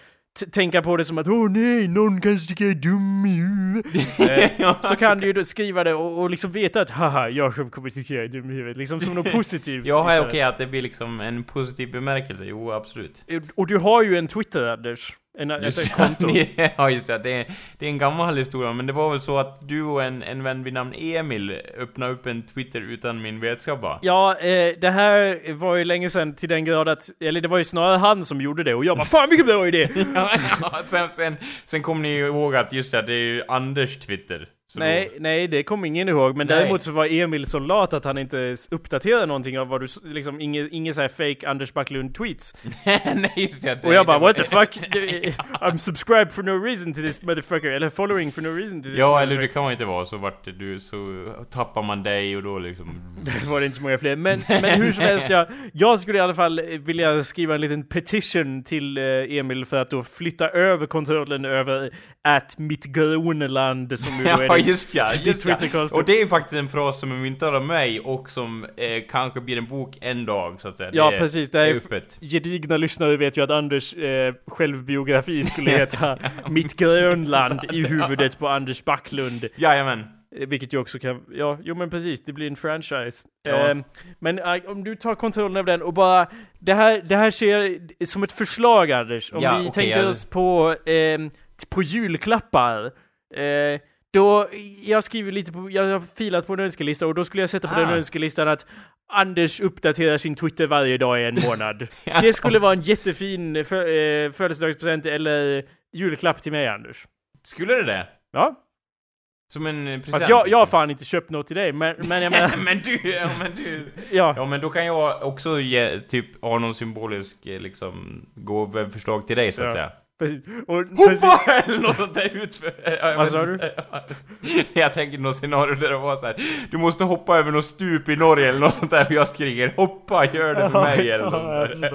tänka på det som att åh nej, någon kanske tycker jag är dum i huvudet. eh, så kan du ju då skriva det och, och liksom veta att haha, jag själv kommer tycka jag är dum i huvudet. Liksom som något positivt. Ja, okej att det blir liksom en positiv bemärkelse. Jo, absolut. Och du har ju en Twitter, Anders. En, Just ett konto. ja, just det. Det är, det är en gammal historia, men det var väl så att du och en, en vän vid namn Emil öppnade upp en Twitter utan min vetskap va? Ja, eh, det här var ju länge sedan till den grad att, eller det var ju snarare han som gjorde det och jag bara 'Fan vilken bra idé!' ja, ja, sen, sen, sen kom ni ihåg att just det, det är ju Anders Twitter. Så Nej, nej, det kommer ingen ihåg. Men Nej. däremot så var Emil så lat att han inte uppdaterade någonting av vad du, liksom, inget, inget så här fake Anders Backlund tweets. Nej, just det. Och jag bara what the fuck? I'm subscribed for no reason to this motherfucker. Eller following for no reason to this Ja, eller det kan man inte vara, så vart du, så tappar man dig och då liksom... Det var det inte så många fler. Men, men hur som helst, jag, jag skulle i alla fall vilja skriva en liten petition till eh, Emil för att då flytta över kontrollen över att mitt Groneland som ju är just ja, just ja. Och det är faktiskt en fras som är myntad av mig och som eh, kanske blir en bok en dag, så att säga. Ja, det precis. Det är är öppet. gedigna lyssnare vet ju att Anders eh, självbiografi skulle heta Mitt Grönland i huvudet på Anders Backlund. Jajamän. Eh, Vilket ju också kan, ja, jo men precis, det blir en franchise. Ja. Eh, men eh, om du tar kontrollen över den och bara, det här, det här ser som ett förslag Anders. Om Ja, vi okej, tänker jag- oss på, eh, på julklappar. Eh, då, jag skriver lite på, jag har filat på en önskelista och då skulle jag sätta på den Ah. önskelistan att Anders uppdaterar sin Twitter varje dag i en månad. Det skulle vara en jättefin fö, eh, födelsedagspresent eller julklapp till mig Anders. Skulle det det? Ja, Som en eh, present? fast jag, jag har liksom? fan inte köpt något till dig, men, men jag menar, men du, ja men du... ja. Ja men då kan jag också ge, typ, ha någon symbolisk, eh, liksom, gåveförslag till dig så att Ja. säga. Precis. Och, precis. Hoppa! Eller något sånt där utför... Ja, Vad sa inte. Jag tänker något scenario där det var så här. Du måste hoppa över något stup i Norge eller något sånt där för jag skriker hoppa, gör det för mig eller Ja, något.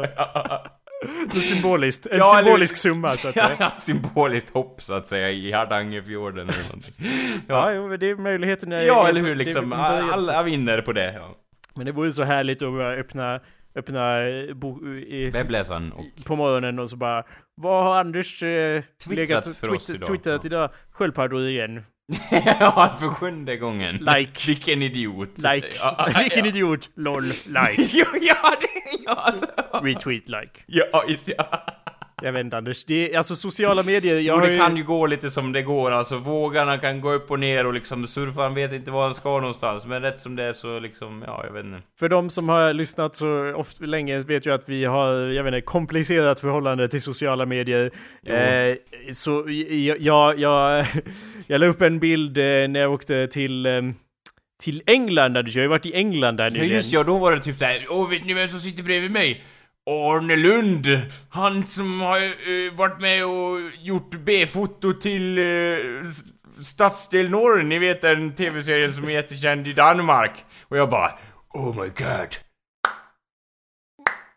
Något symboliskt. En Ja, eller- symbolisk summa så att säga. Ja, symboliskt hopp så att säga i Hardangerfjorden eller någonting. Ja, men det är möjligheten. är- Ja, eller hur liksom. så Alla vinner på det. Ja. Men det vore så härligt att öppna, öppna eh, bo, i, Webbläsaren och... på morgonen och så bara Vad har Anders eh, legat och för oss twitt- idag? twittrat idag? Sköldpaddor igen. ja, för sjunde gången. Like. Vilken idiot. Like. Ja, Vilken ja. idiot. LOL. Like. Ja, ja, det... Ja, Retweet like. ja, just ja. Jag vet inte Anders. Det alltså sociala medier, jag Jo, det ju, kan ju gå lite som det går, alltså vågarna kan gå upp och ner och liksom surfaren vet inte var han ska någonstans, men rätt som det är så liksom, ja, jag vet inte. För de som har lyssnat så ofta länge vet ju att vi har, jag vet inte, komplicerat förhållande till sociala medier. Eh, så jag, jag, jag, jag la upp en bild eh, när jag åkte till, eh, till England, Anders. Jag har ju varit i England där Ja nyligen. just ja, då var det typ såhär, åh vet ni vem som sitter bredvid mig? Arne Lund! Han som har eh, varit med och gjort B-foto till S- Stadsdel Norr, ni vet den tv-serien som är jättekänd i Danmark. Och jag bara, oh my god.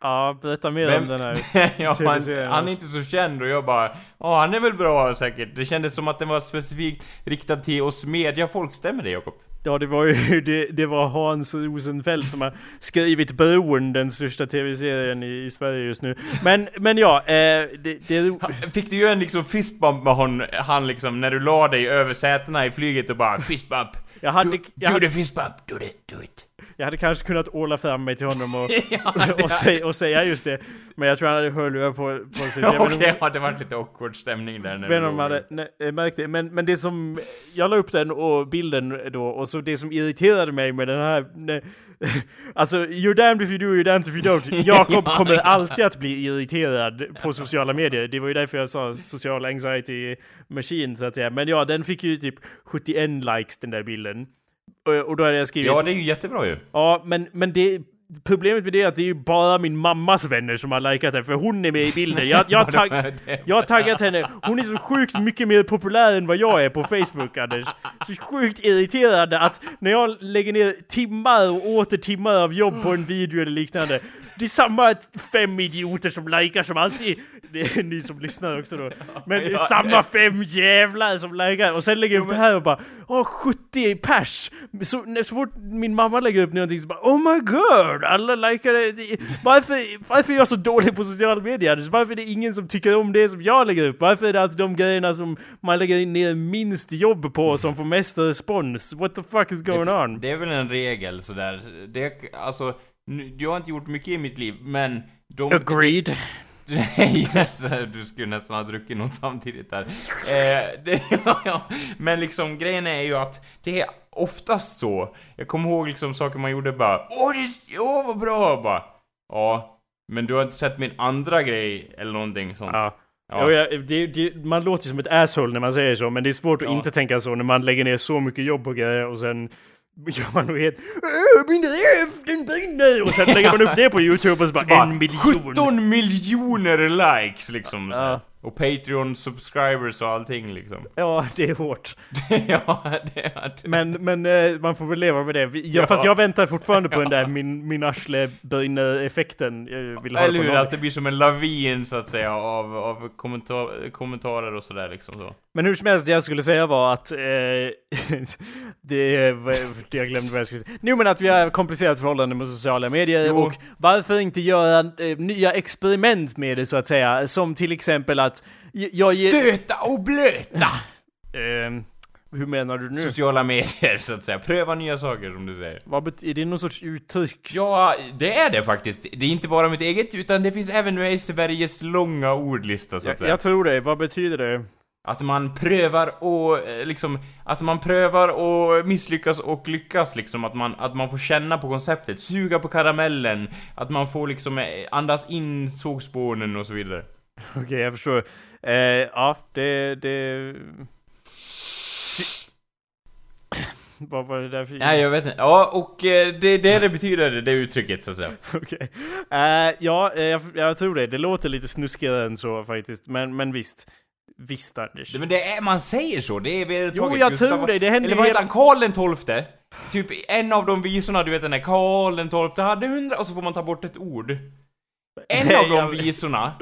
Ja, berätta mer Vem- om den här. ja, han, han är inte så känd och jag bara, ja han är väl bra säkert. Det kändes som att den var specifikt riktad till oss mediafolk, stämmer det Jakob? Ja, det var ju det, det var Hans Rosenfeldt som har skrivit Bron, den största tv-serien i, i Sverige just nu. Men, men ja, eh, det, det, Fick du göra en liksom fistbump med hon, han liksom, när du la dig över sätena i flyget och bara fistbump? jag hade, Do, jag do hade, the fistbump, do it, do it. Jag hade kanske kunnat åla fram mig till honom och, ja, och, säga, och säga just det. Men jag tror han hade hörlurar på, på sig. Okej, inte- ja, det var lite awkward stämning där när om man hade ne- eh, märkt det. Men, men det som... Jag la upp den och bilden då, och så det som irriterade mig med den här... Ne, alltså, you're damned if you do, you're damned if you don't. Jakob Ja, kommer alltid att bli irriterad på sociala medier. Det var ju därför jag sa social anxiety machine, så att säga. Men ja, den fick ju typ 71 likes, den där bilden. Och, då hade jag skrivit... Ja, det är ju jättebra ju. Ja, men, men det, problemet med det är att det är ju bara min mammas vänner som har likat det, för hon är med i bilden. Jag, jag, tagg, jag har taggat henne. Hon är så sjukt mycket mer populär än vad jag är på Facebook, Anders. Så sjukt irriterande att när jag lägger ner timmar och åter timmar av jobb på en video eller liknande, det är samma fem idioter som likar som alltid. Det är ni som lyssnar också då. Men det är samma fem jävlar som likar. Och sen lägger jag upp det här och bara Åh, 70 pers! Så, så fort min mamma lägger upp någonting så bara Oh my god! Alla likar det. Varför, varför är jag så dålig på sociala medier? Varför är det ingen som tycker om det som jag lägger upp? Varför är det alltid de grejerna som man lägger ner minst jobb på som får mest respons? What the fuck is going on? Det är väl en regel sådär. Det, alltså jag har inte gjort mycket i mitt liv, men de... Agreed. Nej, du skulle nästan ha druckit något samtidigt där. Eh, det, ja, men liksom grejen är ju att det är oftast så. Jag kommer ihåg liksom saker man gjorde bara Åh, det, åh vad bra! Bara, ja, men du har inte sett min andra grej eller någonting sånt. Ja. Ja. ja det, det, man låter ju som ett asshole när man säger så, men det är svårt att inte tänka så när man lägger ner så mycket jobb på grejer och sen gör man nog helt Min räv, den brinner! Och sen lägger man upp det på youtube och så bara, så bara en miljon. 17 miljoner likes liksom ja. Och Patreon subscribers och allting liksom. Ja, det är hårt. Ja, det är det Men, men eh, man får väl leva med det. Jag, ja. Fast jag väntar fortfarande på den där min, min arsle brinner effekten Eller hur, att det blir som en lavin så att säga av, av kommentar, kommentarer och sådär liksom så Men hur som helst, det jag skulle säga var att eh, det, jag glömde vad jag skulle säga Jo men att vi har komplicerat förhållande med sociala medier jo. och varför inte göra eh, nya experiment med det så att säga Som till exempel att jag ger... Stöta och blöta! eh, hur menar du nu? Sociala medier, så att säga. Pröva nya saker, som du säger. Vad bet- är det någon sorts uttryck? Ja, det är det faktiskt. Det är inte bara mitt eget, utan det finns även med i Sveriges långa ordlista, så att jag, säga. Jag tror det. Vad betyder det? Att man prövar och eh, liksom, att man prövar och misslyckas och lyckas liksom, att man, att man får känna på konceptet, suga på karamellen, att man får liksom eh, andas in sågspånen och så vidare. Okej, okay, jag förstår. Eh, ja, det... det... Vad var det där för... Nej, jag vet inte. Ja, och eh, det är det det betyder, det uttrycket så att säga. Okej. Okay. Uh, ja, jag, jag, tror det. Det låter lite snuskigare än så faktiskt. Men, men visst. Visst Anders. Men det är, man säger så, det är vedertaget. Jo, jag Gustav, tror det. Det händer Eller vad heter han? Karl den tolfte? Typ en av de visorna, du vet den där Karl den tolfte hade hundra, och så får man ta bort ett ord. En Nej, av de visorna,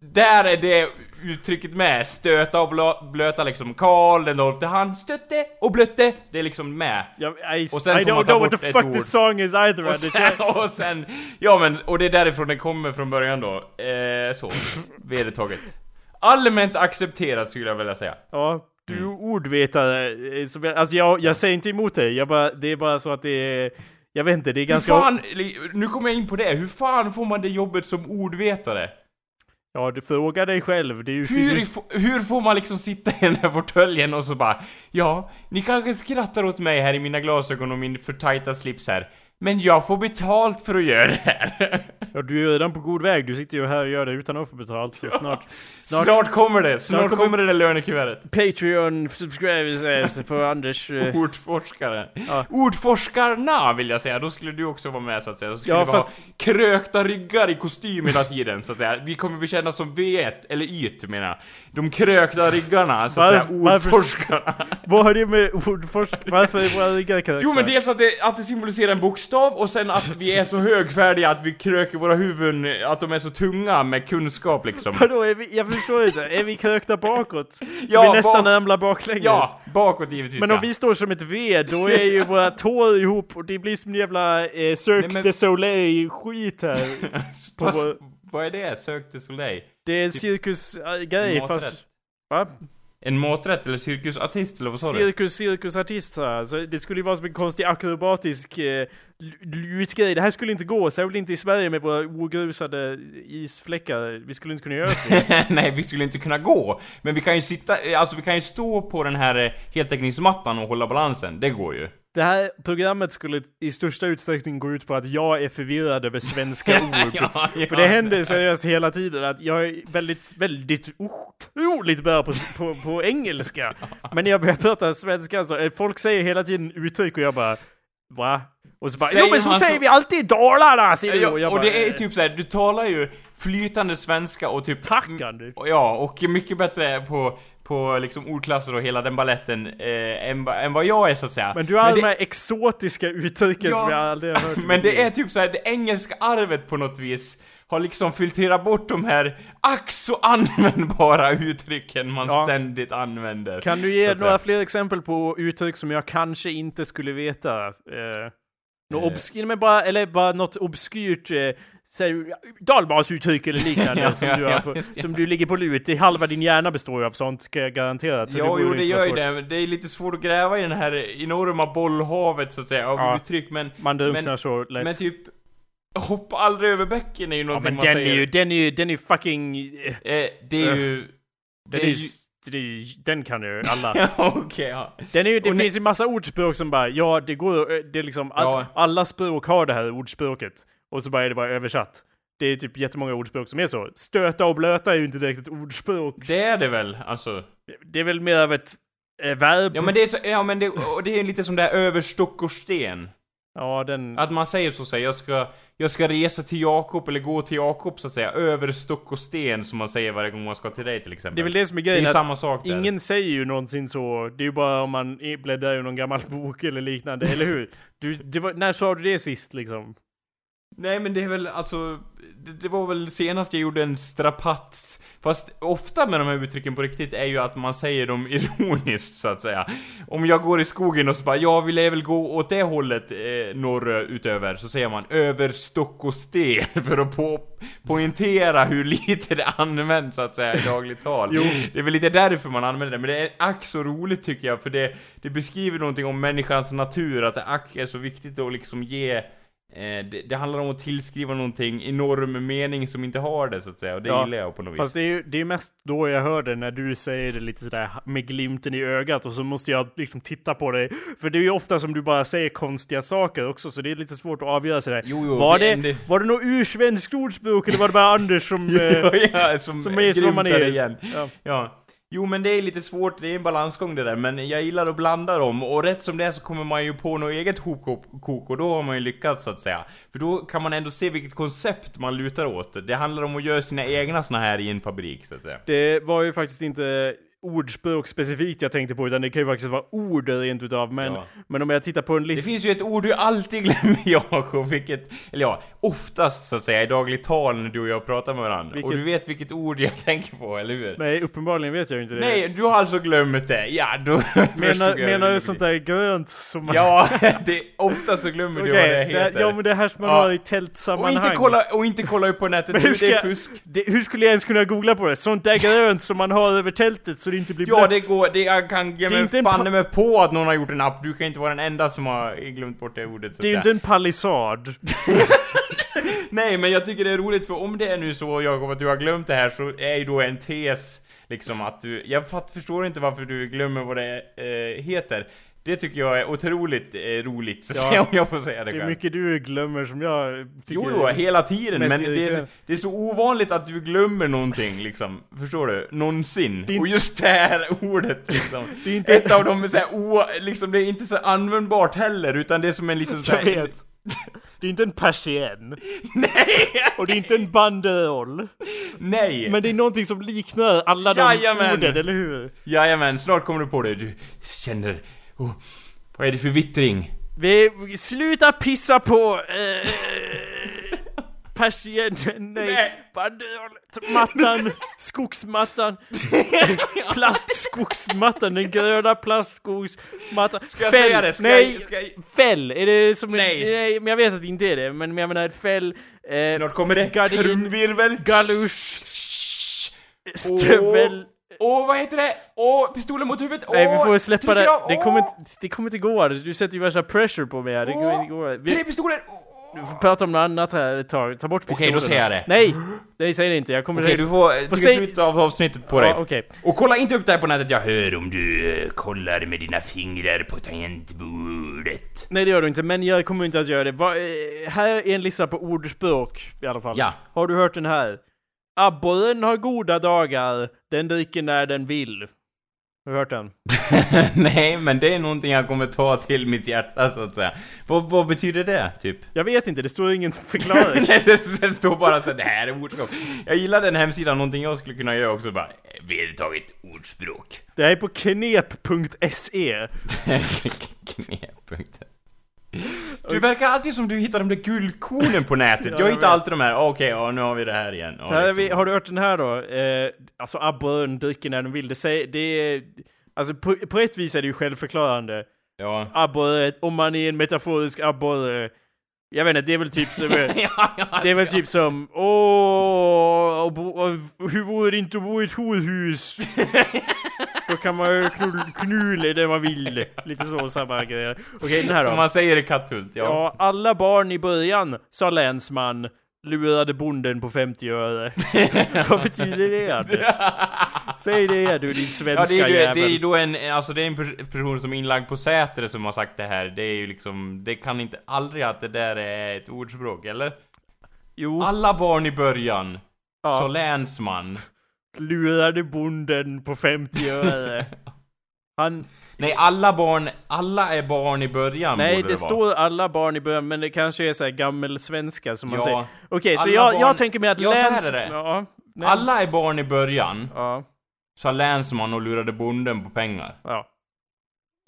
där är det uttrycket med, stöta och blöta liksom. Karl den XII, han stötte och blötte, det är liksom med. Ja, I, och sen I don't know what the fuck ord. the song is either. Och sen, och sen, ja men, och det är därifrån den kommer från början då. Eh, så, vedertaget. Allmänt accepterat skulle jag vilja säga. Ja, du mm. ordvetare. Alltså jag, jag säger inte emot dig, jag bara, det är bara så att det är jag vet inte, det är ganska... Hur fan, nu kommer jag in på det, hur fan får man det jobbet som ordvetare? Ja, du frågar dig själv, det är ju... Hur, hur får man liksom sitta i den här fåtöljen och så bara Ja, ni kanske skrattar åt mig här i mina glasögon och min för tajta slips här men jag får betalt för att göra det här. Ja, du är redan på god väg. Du sitter ju här och gör det utan att få betalt. Så snart... Snart, snart kommer det! Snart, snart kommer det där lönekuvertet. Patreon subscribers på Anders... Uh... Ordforskare. Ja. Ordforskarna vill jag säga. Då skulle du också vara med så att säga. Så skulle ja, det fast... vara krökta ryggar i kostym hela tiden så att säga. Vi kommer bli kända som V1, eller YT menar jag. De krökta ryggarna, så att Var, säga. Ordforskarna. Vad har det med ordforskare... Varför är våra ryggar krökta? Jo men dels att det, att det symboliserar en bokstav bokstav och sen att vi är så högfärdiga att vi kröker våra huvuden, att de är så tunga med kunskap liksom. Vadå, är vi, jag förstår inte. Är vi krökta bakåt? Så ja, vi nästan bak ramlar baklänges? Ja, bakåt givetvis. Men om vi står som ett V, då är ju våra tår ihop och det blir som en jävla eh, Cirque Nej, men... de Soleil-skit här. vår... Vad är det? Cirque de Soleil? Det är en cirkusgrej, fast... Va? En maträtt eller cirkusartist eller vad sa du? Cirkus, cirkusartist sa jag. Så det skulle ju vara som en konstig akrobatisk eh, utgrej. Det här skulle inte gå, särskilt inte i Sverige med våra ogrusade isfläckar. Vi skulle inte kunna göra det. Nej, vi skulle inte kunna gå. Men vi kan ju sitta, alltså vi kan ju stå på den här eh, heltäckningsmattan och hålla balansen. Det går ju. Det här programmet skulle i största utsträckning gå ut på att jag är förvirrad över svenska ord. ja, ja. För det händer seriöst hela tiden att jag är väldigt, väldigt otroligt bra på, på, på engelska. Men när jag börjar prata svenska så folk säger hela tiden uttryck och jag bara Va? Och så bara Säger Jo men så säger så- vi alltid i Dalarna! Säger. Ja, och och bara, det är eh, typ såhär, du talar ju flytande svenska och typ... Tack Andy! Och Ja, och mycket bättre på, på liksom ordklasser och hela den balletten eh, än, än vad jag är så att säga. Men du har alla det, de här exotiska uttrycken Ja, som jag aldrig har hört Men det är typ såhär, det engelska arvet på något vis har liksom filtrerat bort de här ack så användbara uttrycken man Ja. ständigt använder. Kan du så ge några fler exempel på uttryck som jag kanske inte skulle veta? Eh, något Eh. obskyrt, men bara, eller bara något obskyrt, eh, dalbasuttryck eller liknande Ja, som, ja, du har ja, på, just det. som du ligger på lut. Det halva din hjärna består ju av sånt, ska jag garantera. Så Ja, borde jo det gör ju det, men det är lite svårt att gräva i den här enorma bollhavet så att säga, av Ja. uttryck, men, Man drunknar så lätt. men typ Hoppa aldrig över bäcken är ju ja, någonting men man den säger. är ju, den är ju, den är ju fucking... eh, Eh, det är ju... Det Den, är ju... det den kan ju alla. Ja, okej, ja. Den är ju, det Och finns ju massa ordspråk som bara, ja det går, det är liksom, Ja. alla språk har det här ordspråket. Och så bara är det bara översatt. Det är typ jättemånga ordspråk som är så. Stöta och blöta är ju inte direkt ett ordspråk. Det är det väl, alltså. Det är väl mer av ett eh, verb. Ja men det är så, ja men det, och det är lite som det här över stock och sten. Ja, den... Att man säger så säger jag ska, jag ska resa till Jakob eller gå till Jakob så att säga, över stock och sten som man säger varje gång man ska till dig till exempel. Det är väl det som är Det grejen. är att samma sak där. Ingen säger ju någonsin så. Det är ju bara om man bläddrar i någon gammal bok eller liknande, eller hur? Du, det var, när sa du det sist liksom? Nej men det är väl alltså, det, det var väl senast jag gjorde en strapats. Fast ofta med de här uttrycken på riktigt är ju att man säger dem ironiskt så att säga. Om jag går i skogen och så bara, jag vill väl gå åt det hållet eh, norrutöver, så säger man över stock och sten för att på, poängtera hur lite det används så att säga i dagligt tal. Jo. Det är väl lite därför man använder det, men det är ack så roligt tycker jag, för det, det beskriver någonting om människans natur, att det ack är så viktigt att liksom ge Eh, det, det handlar om att tillskriva någonting enorm mening som inte har det så att säga, och det Ja, gillar jag på något Fast vis. det är ju det är mest då jag hör det när du säger det lite sådär med glimten i ögat och så måste jag liksom titta på dig. För det är ju ofta som du bara säger konstiga saker också så det är lite svårt att avgöra sådär. Jo, jo, var, det- det- var det något ursvenskt ordspråk eller var det bara Anders som... eh, ja, som, som är som man är. igen. Ja. Ja. Jo men det är lite svårt, det är en balansgång det där, men jag gillar att blanda dem, och rätt som det är så kommer man ju på något eget hopkok, och då har man ju lyckats så att säga. För då kan man ändå se vilket koncept man lutar åt. Det handlar om att göra sina egna såna här i en fabrik, så att säga. Det var ju faktiskt inte ordspråk specifikt jag tänkte på utan det kan ju faktiskt vara ord rent utav. Men, Ja. men om jag tittar på en Det lista... finns ju ett ord du alltid glömmer Jakob, vilket, eller ja, oftast så att säga i dagligt tal när du och jag pratar med varandra. Vilket- Och du vet vilket ord jag tänker på, eller hur? Nej, uppenbarligen vet jag inte det. Nej, du har alltså glömt det. Ja, då menar, menar du sånt där grönt som man... Ja, det, ofta så glömmer du vad det heter. det, ja men det här som man Ja. har i och, tältsammanhang. inte kolla, och inte kolla upp på nätet, Men hur ska det är fusk. Det, hur skulle jag ens kunna googla på det? Sånt där grönt som man har över tältet så det inte blir Ja, blött. det går, det, jag kan ge mig pa- mig på att någon har gjort en app, du kan inte vara den enda som har glömt bort det ordet så Det är ju inte en palissad. Nej, men jag tycker det är roligt för om det är nu så Jakob att du har glömt det här så är ju då en tes liksom att du, jag förstår inte varför du glömmer vad det eh, heter. Det tycker jag är otroligt eh, roligt, så Ja. om jag får säga det, Det är själv. mycket du glömmer som jag tycker... Jo, jo, hela tiden, men det är, det är så ovanligt att du glömmer någonting liksom, förstår du? Någonsin. Är Och just det här ordet liksom. Det är inte- Ett av dem är såhär o, liksom, det är inte så användbart heller, utan det är som en liten Jag såhär... Det är inte en persienn. Nej! Och det är inte en banderoll. Nej! Men det är någonting som liknar alla de Jajamän. orden, eller hur? Jajamän, snart kommer du på det. Du känner... Oh, vad är det för vittring? Vi, sluta pissa på... Eh, persiennen, nej. Nej. Mattan, skogsmattan. plastskogsmattan, den gröna plastskogsmattan. Ska jag säga det? Ska nej, jag- ska jag- fäll! Är det som Nej. En, nej, men jag vet att det inte är det. Men jag menar fäll, eh, Snart kommer det. Gardin. Trumvirvel. galusch, stövel. Åh, vad heter det? Åh, pistolen mot huvudet. Åh, Nej vi får släppa det. Det kommer, inte, det kommer inte gå. Du sätter ju värsta pressure på mig här. Det kommer inte gå. Tre Vi pistoler. Åh, får prata om något annat här ett tag. Ta bort Okej, pistolen. då säger jag det. Nej! Nej, säg det inte. Jag kommer Okej, du får trycka säg- slut av avsnittet på dig. Ja, okej. Och kolla inte upp det här på nätet, jag hör om du eh, kollar med dina fingrar på tangentbordet. Nej det gör du inte, men jag kommer inte att göra det. Va, eh, här är en lista på ordspråk i alla fall. Ja. Har du hört den här? Abborren har goda dagar, den dricker när den vill. Har du hört den? Nej, men det är någonting jag kommer ta till mitt hjärta så att säga. Vad, vad betyder det, typ? Jag vet inte, det står ingen förklaring. Nej, det, det står bara så det här är ordspråk. Jag gillar den hemsidan, någonting jag skulle kunna göra också bara, vedertaget ordspråk. det här är på knep.se. Kneppunkt. Du verkar alltid som du hittar de där guldkornen på nätet. Ja, jag hittar alltid de här, okej, ja nu har vi det här igen. Ja, Så här, liksom. vi, har du hört den här då? Eh, alltså abborren dricker när den vill. Det, säger, det är... Alltså på, på ett vis är det ju självförklarande. Ja. Abborre, om man är en metaforisk abborre. Jag vet inte, det är väl typ som... ja, ja, Det är väl typ som åh, och bo- och hur vore det inte att bo i ett horhus? Då kan man ju knull, knulla det man vill. Lite så samma grejer. Okej, den här Som då. man säger i Katthult, ja. Ja, alla barn i början, sa länsman, lurade bonden på 50 öre. Vad betyder det Anders? Säg det du din Ja, svenska det är, jävel. det är ju då en, alltså det är en pers- person som är inlagd på Säter som har sagt det här. Det är ju liksom, det kan inte aldrig att det där är ett ordspråk, eller? Jo, Alla barn i början, Ja. så länsman. lurade bonden på 50 öre. Han, Nej, alla barn, alla är barn i början nej borde det vara. står alla barn i början, men det kanske är så här gammelsvenska som man Ja. säger. Okej, så Alla jag, barn- jag tänker mig att Ja, så läns... är det. Ja, nej. Alla är barn i början, Ja, sa länsman och lurade bonden på pengar. ja.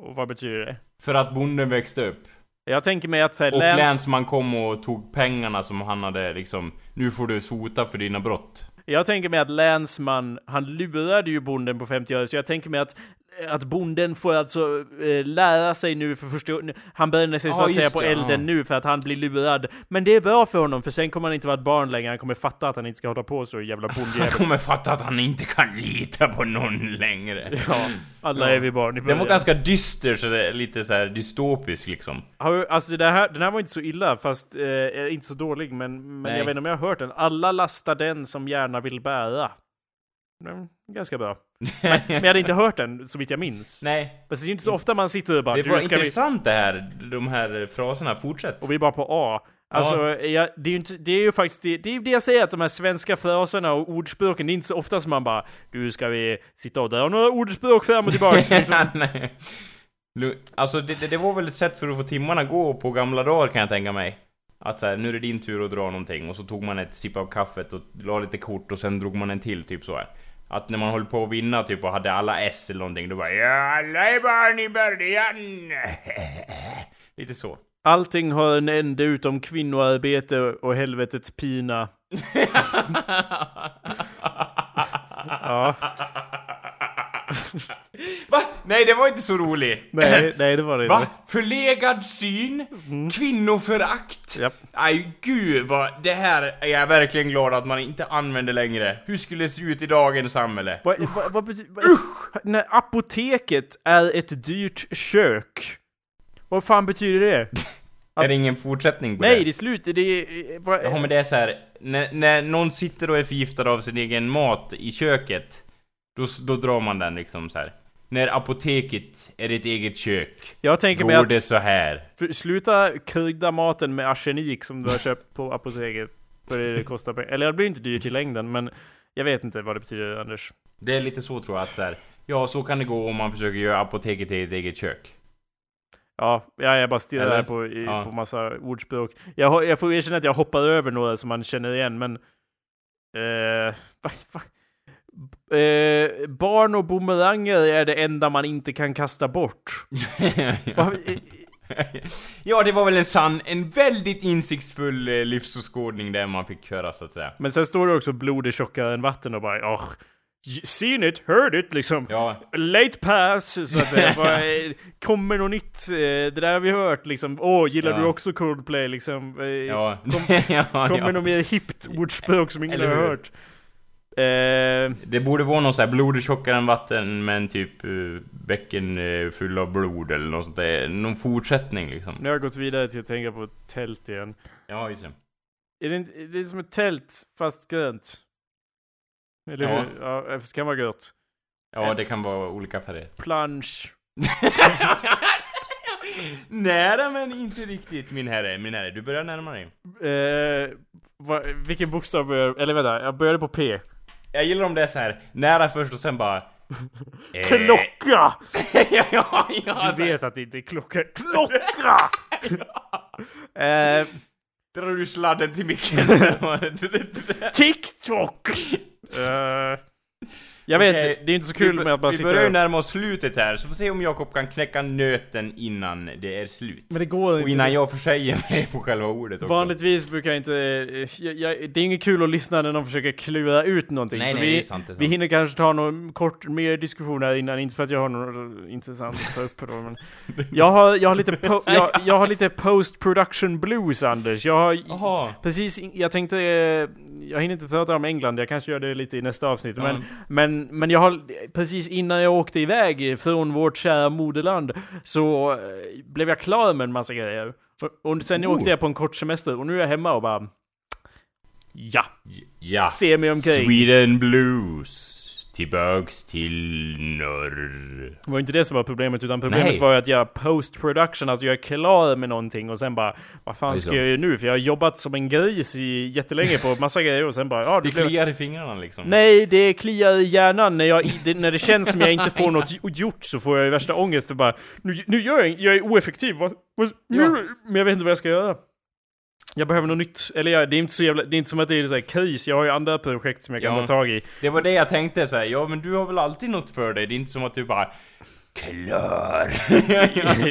Och vad betyder det? För att bonden växte upp. Jag tänker mig att så här, Och läns... länsman kom och tog pengarna som han hade liksom, nu får du sota för dina brott. Jag tänker mig att länsman, han lurade ju bonden på 50 öre, så jag tänker mig att att bonden får alltså eh, lära sig nu för första Han bränner sig så Ja, att säga på det, elden ja. nu för att han blir lurad. Men det är bra för honom, för sen kommer han inte vara ett barn längre. Han kommer fatta att han inte ska hålla på så jävla Han bondjävel. kommer fatta att han inte kan lita på någon längre. ja, alla Ja. är vi barn i Den början. var ganska dyster, så det är lite så här dystopisk liksom. Alltså det här, den här var inte så illa, fast eh, inte så dålig, men, men jag vet inte om jag har hört den. Alla lastar den som gärna vill bära. Mm, ganska bra. Men, men jag hade inte hört den, så vitt jag minns. Nej. Men det är ju inte så ofta man sitter och bara Det var du ska vi... intressant det här, de här fraserna. Fortsätt. Och vi är bara på A. Alltså, jag, det, är ju inte, det är ju faktiskt det, det är det jag säger att de här svenska fraserna och ordspråken, det är inte så ofta som man bara Du ska vi sitta och dra några ordspråk fram och tillbaks liksom. Nej. Alltså det, det, det var väl ett sätt för att få timmarna gå på gamla dagar kan jag tänka mig. Att så här, nu är det din tur att dra någonting och så tog man ett sipp av kaffet och la lite kort och sen drog man en till typ så här. Att när man höll på att vinna typ och hade alla S eller någonting då bara Ja, alla är barn i början. Lite så. Allting har en ände utom kvinnoarbete och helvetets pina. Ja. Va? Nej, det var inte så roligt. Nej, nej det var det Va? inte. Förlegad syn? Kvinnoförakt? Japp. Aj, gud vad... Det här är jag verkligen glad att man inte använder längre. Hur skulle det se ut i dagens samhälle? Vad, vad, vad betyder... När apoteket är ett dyrt kök. Vad fan betyder det? Är det ingen fortsättning på Nej, det? det är slut. Det är... Ja men det är så här. När, när någon sitter och är förgiftad av sin egen mat i köket Då, då drar man den liksom så här. När apoteket är ett eget kök jag tänker mig att... det så här För, sluta krydda maten med arsenik som du har köpt på apoteket. För det, kostar pengar. Eller det blir inte dyrt i längden, men jag vet inte vad det betyder, Anders. Det är lite så tror jag att så här. Ja, så kan det gå om man försöker göra apoteket till ett eget kök Ja, ja jag bara stirrar här på, i, Ja. på massa ordspråk. Jag, jag får erkänna att jag hoppar över några som man känner igen, men... Eh, va, va? Eh, barn och bumeranger är det enda man inte kan kasta bort. Ja, det var väl en sann, en väldigt insiktsfull eh, livsåskådning där man fick höra så att säga Men sen står det också blod är tjockare än vatten och bara åh, seen it, heard it liksom. Ja, Late pass, så att säga. Bara, eh, kommer något nytt? eh, Det där har vi hört liksom. Åh, gillar Ja. du också Coldplay liksom? Eh, ja, Kom- ja, Kommer ja. något mer hippt ordspråk som ingen har hört? Eh, Det borde vara någon sån här blod är tjockare än vatten men typ uh, bäcken uh, full av blod eller något sånt där. Någon fortsättning liksom. nu har jag gått vidare till att tänka på tält igen. Ja, just det. Är det, inte, det är som ett tält, fast grönt. Eller Ja. hur? Ja, det kan vara gött. Ja, det kan vara olika färger. Plansch. Nära men inte riktigt min herre, min herre. Du börjar närma dig. Eh, vad, vilken bokstav börjar... Eller vänta, jag började på P. Jag gillar om det är så här nära först och sen bara Eh, Klocka! ja, ja, ja, Du vet att det inte är klocka. Klocka! eh, Drar du sladden till micken? TikTok! Eh, jag vet, Okej, det är inte så kul vi, med att bara Vi sitta börjar ju och... närma oss slutet här, så får se om Jakob kan knäcka nöten innan det är slut. Men det går Och inte. innan jag försäger mig på själva ordet också. Vanligtvis brukar jag inte... eh, Jag, jag, det är inget kul att lyssna när någon försöker klura ut någonting. Nej, så nej, vi, det är sant, det är vi sant. hinner kanske ta någon kort mer diskussion här innan, inte för att jag har något intressant att ta upp då, men... Jag har, jag har lite, po, jag, jag har lite post production blues, Anders. Jag har Jaha. precis, jag tänkte... eh, Jag hinner inte prata om England, jag kanske gör det lite i nästa avsnitt, men... Mm. Men, men jag har, precis innan jag åkte iväg från vårt kära moderland, så eh, blev jag klar med en massa grejer. Och, och sen Oh. åkte jag på en kort semester, och nu är jag hemma och bara... Ja, Ja. se mig omkring. Sweden Blues. Tillbaks till norr. Det var inte det som var problemet, utan problemet Nej. var ju att jag post production, alltså jag är klar med någonting och sen bara Vad fan Det ska jag göra nu? För jag har jobbat som en gris i jättelänge på massa grejer och sen bara ja, Det det blev... kliar i fingrarna liksom. Nej, det kliar i hjärnan när, jag, det, när det känns som jag inte får något gjort så får jag ju värsta ångest för bara Nu, nu gör jag jag är oeffektiv, vad, vad, Ja. men jag vet inte vad jag ska göra. Jag behöver något nytt, eller ja, det är inte så jävla, det är inte som att det är så här kris, jag har ju andra projekt som jag kan Ja. ta tag i. Det var det jag tänkte så här. ja men du har väl alltid något för dig? Det är inte som att du bara... Klar.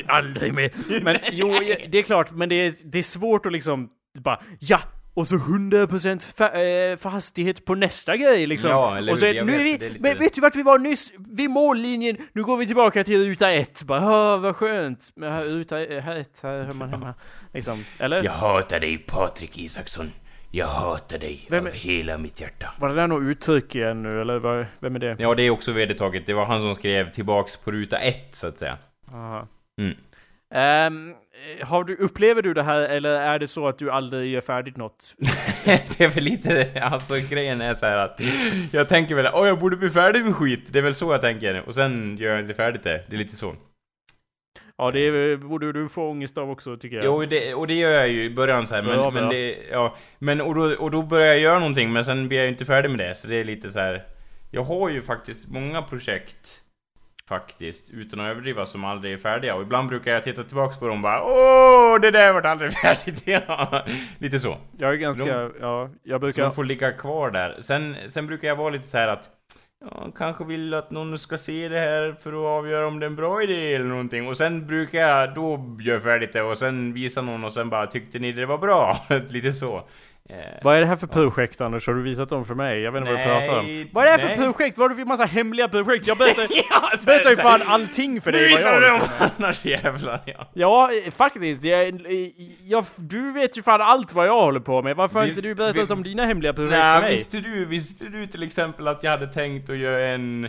Aldrig mer. Men jo, det är klart, men det är, det är svårt att liksom bara ja! Och så 100% fa eh, för hastighet på nästa grej liksom. Ja, eller och så hur? är, nu är vet, vi, är lite- men vet du vart vi var nyss? Vid mållinjen, nu går vi tillbaka till ruta ett. Bara, "Ah, vad skönt. Här, ruta här ett, här hör man hemma. Liksom, eller? Jag hatar dig Patrik Isaksson. Jag hatar dig Vem av hela mitt hjärta. Var det där något uttryck igen nu, eller vad, vem är det? Ja, det är också vedertaget. Det var han som skrev tillbaks på ruta ett, så att säga. Aha. Mm. Ehm, har du, upplever du det här, eller är det så att du aldrig gör färdigt något? det är väl lite, alltså grejen är så att jag tänker väl, åh jag borde bli färdig med skit. Det är väl så jag tänker. Och sen gör jag inte färdigt det. Det är lite så. Ja, det borde du få ångest av också, tycker jag. Jo, det, och det gör jag ju i början så här, men, Ja, men ja. det, ja, men och då, och då börjar jag göra någonting, men sen blir jag ju inte färdig med det, så det är lite så här. Jag har ju faktiskt många projekt, faktiskt, utan att överdriva, som aldrig är färdiga, och ibland brukar jag titta tillbaks på dem och bara Åh, det där vart aldrig färdigt! Ja, lite så. Jag är ganska, De- ja, jag Så brukar... de får ligga kvar där. Sen, sen brukar jag vara lite så här att Ja, kanske vill att någon ska se det här för att avgöra om det är en bra idé eller någonting. Och sen brukar jag då göra färdigt det och sen visa någon och sen bara tyckte ni det var bra? Lite så. Eh, Vad är det här för projekt Anders? Har du visat dem för mig? Jag vet inte vad du Nej, pratar om. Vad är det här för nej. projekt? Vad har du för massa hemliga projekt? Jag berättar, ja, berättar ju fan allting för Nu dig vad visar du dem annars jävlar ja. Ja, faktiskt. Jag, jag, du vet ju fan allt vad jag håller på med. Varför har inte du berättat vi- om dina hemliga projekt Nej, för mig? visste du, visste du till exempel att jag hade tänkt att göra en...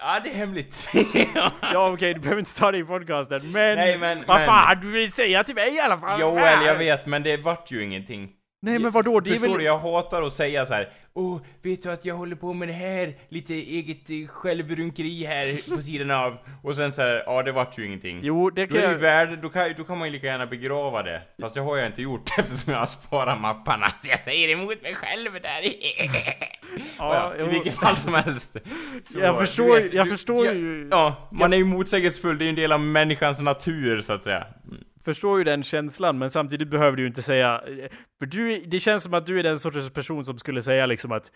Ja, det är hemligt. Ja okej, du behöver inte ta det i podcasten, men... Nej, men- vad men- fan, du vill säga till mig i alla fall! Joel, jag vet, men det vart ju ingenting. Nej men vadå, det är Förstår väl... du, jag hatar att säga så här. Åh, vet du att jag håller på med det här? Lite eget eh, självrunkeri här på sidan av. Och sen så här, ja det vart ju ingenting. Jo, det Då kan är det ju jag... värde, då kan, då kan man ju lika gärna begrava det. Fast det har jag inte gjort eftersom jag har sparat mapparna. Så jag säger emot mig själv där. Ja, I jo. vilket fall som helst. Så, Jag du förstår- vet, jag du- förstår ja, ju- Ja, man är ju motsägelsefull. Det är ju en del av människans natur så att säga. Förstår ju den känslan, men samtidigt behöver du ju inte säga... För du, det känns som att du är den sortens person som skulle säga liksom att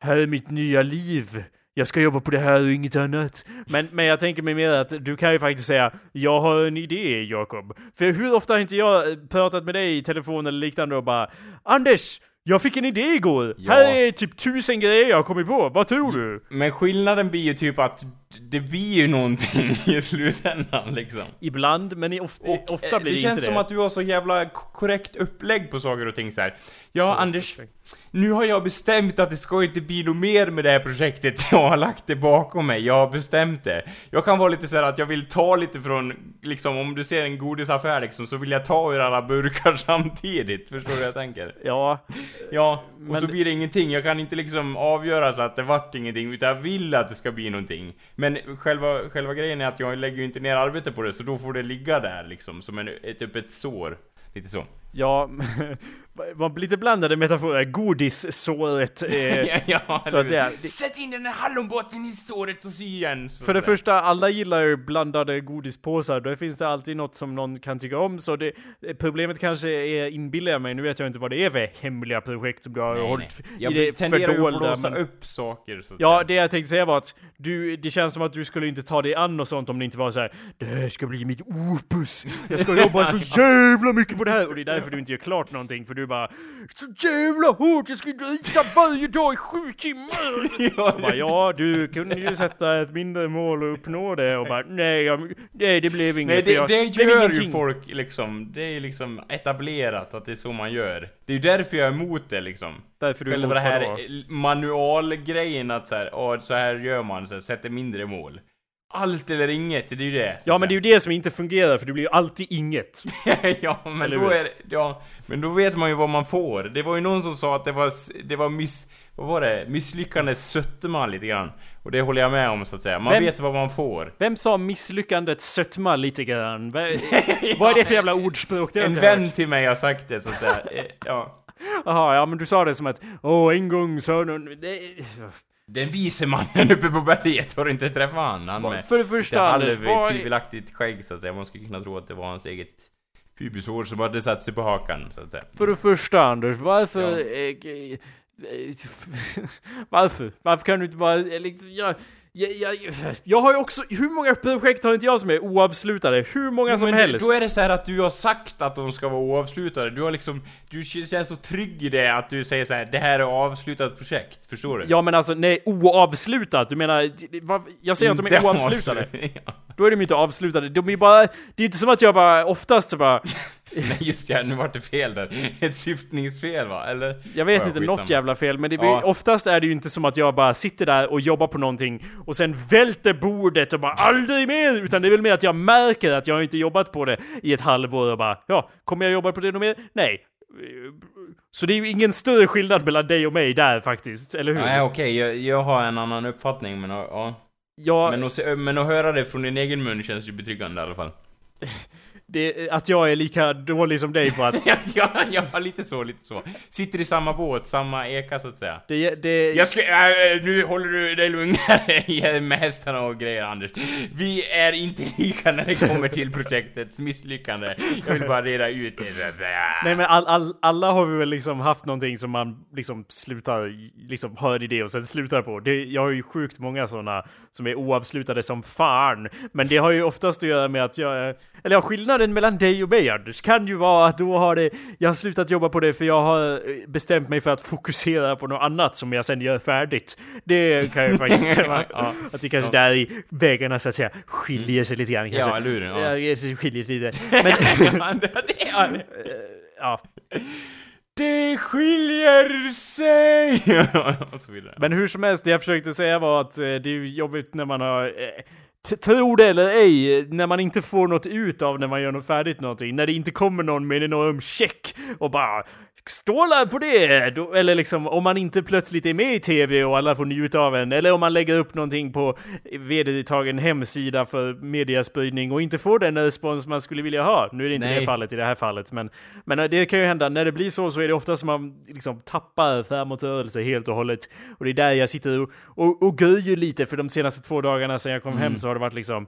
Här är mitt nya liv. Jag ska jobba på det här och inget annat. Men, men jag tänker mig mer att du kan ju faktiskt säga Jag har en idé, Jakob. För hur ofta har inte jag eh, pratat med dig i telefon eller liknande och bara Anders! Jag fick en idé igår! Ja. Här är typ tusen grejer jag har kommit på, vad tror du? Men skillnaden blir ju typ att det blir ju någonting i slutändan liksom. Ibland, men ofta, Och, ofta eh, blir det, det känns inte som det. att du har så jävla korrekt upplägg på saker och ting så här. Ja, Anders, nu har jag bestämt att det ska inte bli något mer med det här projektet. Jag har lagt det bakom mig, jag har bestämt det. Jag kan vara lite så här att jag vill ta lite från, liksom om du ser en godisaffär liksom, så vill jag ta ur alla burkar samtidigt. Förstår du vad jag tänker? Ja, Ja, och Men- så blir det ingenting. Jag kan inte liksom avgöra så att det vart ingenting, utan jag vill att det ska bli någonting. Men själva, själva grejen är att jag lägger ju inte ner arbete på det, så då får det ligga där liksom, som en, ett öppet sår. Lite så. Ja, var lite blandade metaforer. Godissåret. Eh, ja, ja, så att säga. Sätt in den här hallonbotten i såret och sy igen! så För det där. första, alla gillar ju blandade godispåsar. Då finns det alltid något som någon kan tycka om. Så det, problemet kanske är, inbillar jag mig, nu vet jag inte vad det är för hemliga projekt som du har Nej, nej. hållit Jag i det tenderar ju att fördolda. blåsa Men, upp saker så ja, det jag tänkte säga var att du, det känns som att du skulle inte ta dig an och sånt om det inte var så här. Det här ska bli mitt opus. Jag ska jobba så jävla mycket på det här. Och det är därför du inte gör klart någonting. För du bara Så jävla hårt, jag ska rita varje dag i sju timmar. ja, bara, ja, du kunde ju sätta ett mindre mål och uppnå det och bara nej, jag, nej det blev inget. Nej, det, jag, det gör ingenting. ju folk liksom. Det är liksom etablerat att det är så man gör. Det är ju därför jag är emot det liksom. Därför du Själva det här manualgrejen att så här, åh, så här gör man, så här, sätter mindre mål. Allt eller inget, det är ju det. så Ja men det är ju det som inte fungerar för det blir ju alltid inget. ja, men Eller då hur? är det- ja, men då vet man ju vad man får. Det var ju någon som sa att det var, det var miss... Vad var det? Misslyckandets sötma lite grann. Och det håller jag med om så att säga. Man Vem- vet vad man får. Vem sa misslyckandets sötma lite grann? Vad, vad är det för jävla ordspråk? Det En vän till mig har sagt det så att säga. Eh, Ja. Jaha, ja men du sa det som att åh en gång. Det, Den vise mannen uppe på berget, har inte träffat han? Han med för det första Anders, vad är, halvtvivelaktigt skägg så att säga. Man skulle kunna tro att det var hans eget pubishår som hade satt sig på hakan så att säga. För det första Anders, varför... Ja. Eh, eh, varför? Varför kan du inte bara eh, liksom... Jag, jag, jag, jag har ju också... Hur många projekt har inte jag som är oavslutade? Hur många som men helst? Då är det så här att du har sagt att de ska vara oavslutade. Du har liksom... Du känns så trygg i det att du säger så här: det här är avslutat projekt. Förstår du? Ja men alltså, nej, oavslutat. Du menar, vad- jag säger att de är Inte oavslutade. ja. Då är de ju inte avslutade. De är bara... Det är inte som att jag bara oftast så bara... Nej just ja, nu vart det fel där. Ett syftningsfel va? Eller? Jag vet Ja, inte, skitsamma. något jävla fel, men det blir, Ja. oftast är det ju inte som att jag bara sitter där och jobbar på någonting och sen välter bordet och bara aldrig mer! Utan det är väl mer att jag märker att jag inte jobbat på det i ett halvår och bara ja, kommer jag jobba på det något mer? Nej. Så det är ju ingen större skillnad mellan dig och mig där faktiskt, eller hur? Nej okej, jag, jag har en annan uppfattning men ja. jag, Men att, men att höra det från din egen mun känns ju betryggande i alla fall. det, att jag är lika dålig som dig på att... ja, ja, lite så, lite så. Sitter i samma båt, samma eka så att säga. Det, det, Jag ska, äh, nu håller du dig lugnare med hästarna och grejer Anders. Vi är inte lika när det kommer till projektets misslyckande. Jag vill bara reda ut det så att säga. Nej men all, all, alla har vi väl liksom haft någonting som man liksom slutar, liksom hör idé och sen slutar på. Det, jag har ju sjukt många sådana som är oavslutade som fan. Men det har ju oftast att göra med att jag, eller ja, skillnaden mellan dig och mig Anders kan ju vara att då har det, jag har slutat jobba på det för jag har eh, bestämt mig för att fokusera på något annat som jag sen gör färdigt. Det kan ju faktiskt stämma. Ja. Att vi kanske där i vägarna så att säga skiljer sig lite grann kanske. Ja, eller hur? Ja. Ja, det skiljer sig lite. Men, Ja, det- det ja. Det skiljer sig! och så vidare. Men hur som helst, det jag försökte säga var att eh, det är jobbigt när man har... Tro det eller ej, när man inte får något ut av när man gör något färdigt någonting. När det inte kommer någon med en enorm check och bara stålar på det! Då, eller liksom om man inte plötsligt är med i TV och alla får njuta av en. Eller om man lägger upp någonting på vedertagen hemsida för mediaspridning och inte får den respons man skulle vilja ha. Nu är det inte Nej. det fallet i det här fallet, men, men eh, det kan ju hända. När det blir så så är det ofta som man liksom tappar framåtrörelse helt och hållet. Och det är där jag sitter och, och, och göjer lite för de senaste två dagarna sedan jag kom hem så har det varit liksom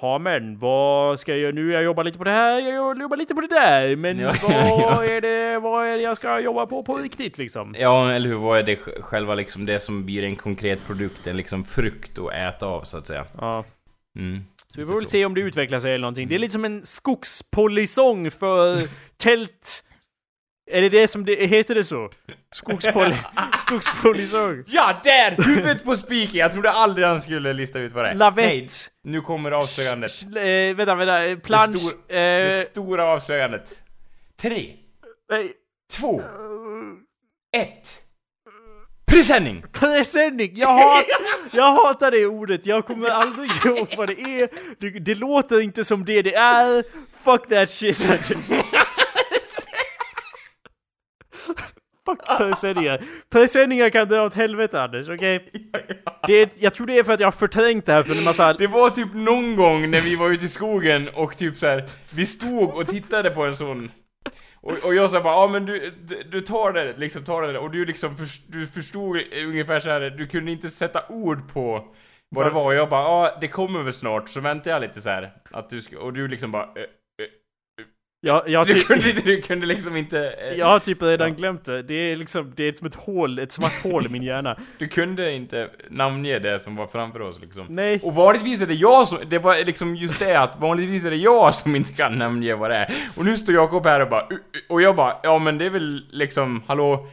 Ja men vad ska jag göra nu? Jag jobbar lite på det här, jag jobbar lite på det där. Men Ja, vad, ja. Är det, vad är det jag ska jobba på på riktigt liksom? Ja, eller hur? Vad är det sj- själva liksom det som blir en konkret produkt? En liksom frukt att äta av så att säga. Ja. Mm. Så vi får väl se om det utvecklar sig eller någonting. Det är lite som en skogspolisong för tält... Är det det som det heter det så? Skogspoli... Skogspolisong. Ja, där! Huvudet på spiken! Jag trodde aldrig han skulle lista ut vad det är. Nej, Lavett. nu kommer avslöjandet. Sh- eh, vänta, vänta. eh, Plansch... Det, stor, eh, det stora avslöjandet. Tre, nej. två, ett. Presenning! Presenning! Jag, hat, jag hatar det ordet, jag kommer aldrig ihåg vad det är. Det, det låter inte som det det är. Fuck that shit. Fuck presenningar. Presenningar kan dra åt helvete Anders, okej? Det, jag tror det är för att jag har förträngt det här för en massa... Det var typ någon gång när vi var ute i skogen och typ så här, vi stod och tittade på en sån. Och, och jag sa bara, ja men du, du, du tar det, liksom tar det, och du liksom, förs- du förstod ungefär så här, du kunde inte sätta ord på vad det var, och jag bara, ja det kommer väl snart, så väntar jag lite så här att du ska, och du liksom bara, Jag, jag, du, kunde, du kunde liksom inte, eh, jag har typ redan glömt det. Det är liksom, det är som ett hål, ett svart hål i min hjärna. du kunde inte namnge det som var framför oss liksom. Nej. Och vanligtvis är det jag som, det var liksom just det att vanligtvis är det jag som inte kan namnge vad det är. Och nu står Jakob här och bara, och jag bara, ja men det är väl liksom, hallå,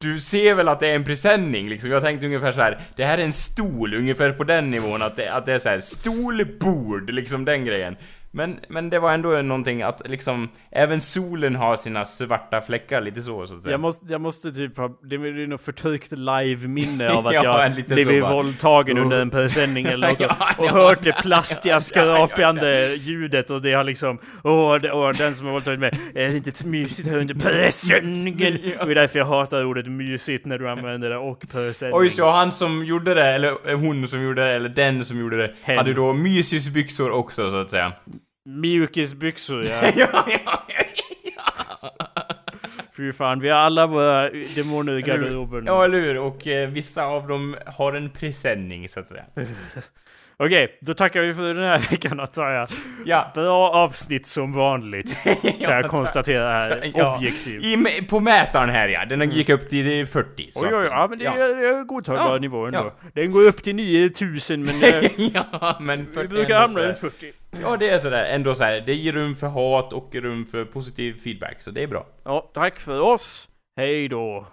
du ser väl att det är en presenning liksom? Jag tänkte ungefär så här. det här är en stol, ungefär på den nivån att det, att det är så här stol, bord, liksom den grejen. Men, men det var ändå någonting att liksom, även solen har sina svarta fläckar lite så, så att. Jag måste, jag måste typ ha, det är nog förtryckt live-minne av att Ja, jag blivit våldtagen under en presenning eller något Ja, och ja, hört det plastiga skrapande ljudet och det har liksom Åh, det- åh den som har våldtagit mig, är det inte mysigt under presenningen? Och det är därför jag hatar ordet mysigt när du använder det och presenning. Och just och han som gjorde det, eller eh, hon som gjorde det, eller den som gjorde det, Hen. hade då mysisbyxor också så att säga. Mjukisbyxor ja. ja, ja, Fy fan, vi har alla våra demoner i garderoben. Ja, eller hur? Och eh, vissa av dem har en presenning, så att säga. Okej, då tackar vi för den här veckan antar jag. Ja. Bra avsnitt som vanligt. Kan jag konstatera här, Ja. objektivt. I, på mätaren här ja, den gick upp till 40. så Oj, oj, oj, ja men det är, det är en godtagbar Ja, nivå ändå. ja. Den går upp till 9000 men det, ja, men vi 40 brukar hamna runt 40. Ja, det är sådär, ändå såhär, det ger rum för hat och rum för positiv feedback, så det är bra. Ja, tack för oss. Hej då.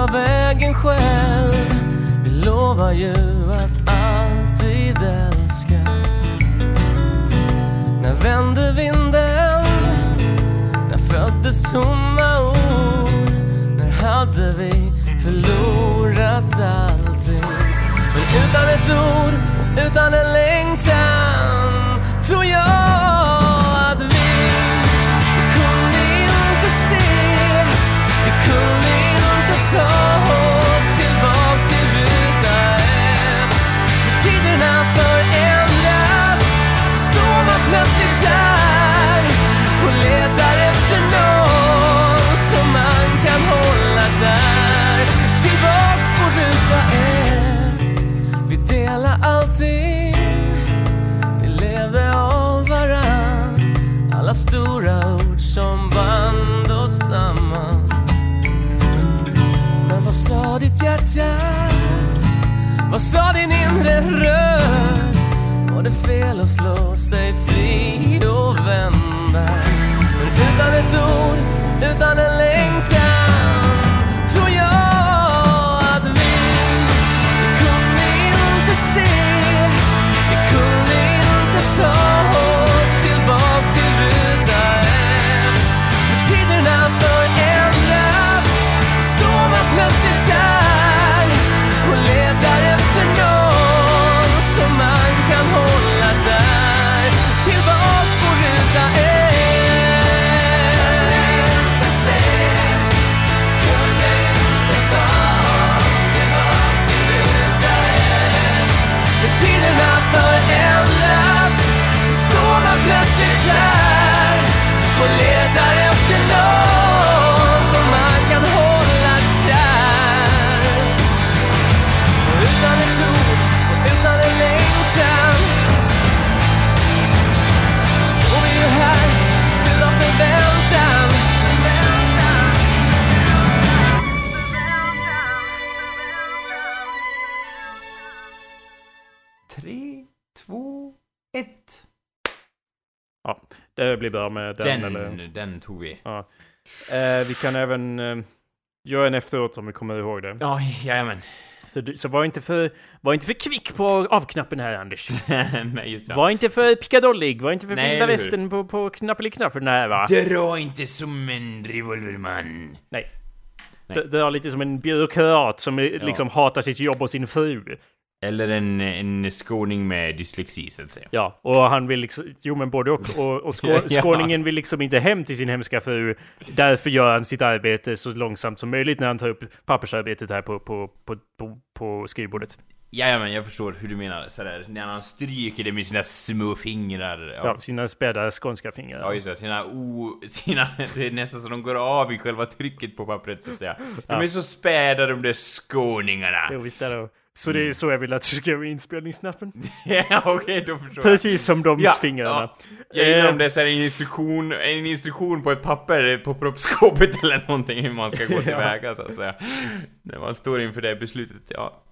Jag vägen själv? Vi lovar ju att alltid älska. När vände vinden? När föddes tomma ord? När hade vi förlorat allting? Men utan ett ord och utan en längtan tror jag Vad sa din inre röst? Var det fel att slå sig fri blir bra med den, Den, eller... den tog vi. Ja. Eh, vi kan även eh, göra en efteråt om vi kommer ihåg det. Ja, jajamän. Så, du, så var, inte för, var inte för kvick på av-knappen här Anders. Nej, just det. Var inte för pickadollig, var inte för vilda västern på, på knappeli-knappen här va? Dra inte som en revolverman. Nej. Nej. Är lite som en byråkrat som är, liksom hatar sitt jobb och sin fru. Eller en, en skåning med dyslexi, så att säga. Ja, och han vill liksom, jo men både och. Och, och skå, Ja. skåningen vill liksom inte hem till sin hemska fru. Därför gör han sitt arbete så långsamt som möjligt när han tar upp pappersarbetet här på, på, på, på, på skrivbordet. Jajamän, jag förstår hur du menar. Sådär, när han stryker det med sina små fingrar. Ja, sina späda skånska fingrar. Ja just det, sina o... Sina, det är nästan så de går av i själva trycket på pappret så att säga. De Ja. är så späda de där skåningarna. Jo, visst är det. Så det är så jag vill att du ska göra inspelningsknappen. ja okej, då förstår jag. Precis som de Ja, fingrarna. ja. Jag gillar Eh, om det är så här en instruktion, en instruktion på ett papper på proppskåpet eller någonting hur man ska gå tillväga så att säga. När man står inför det beslutet, ja.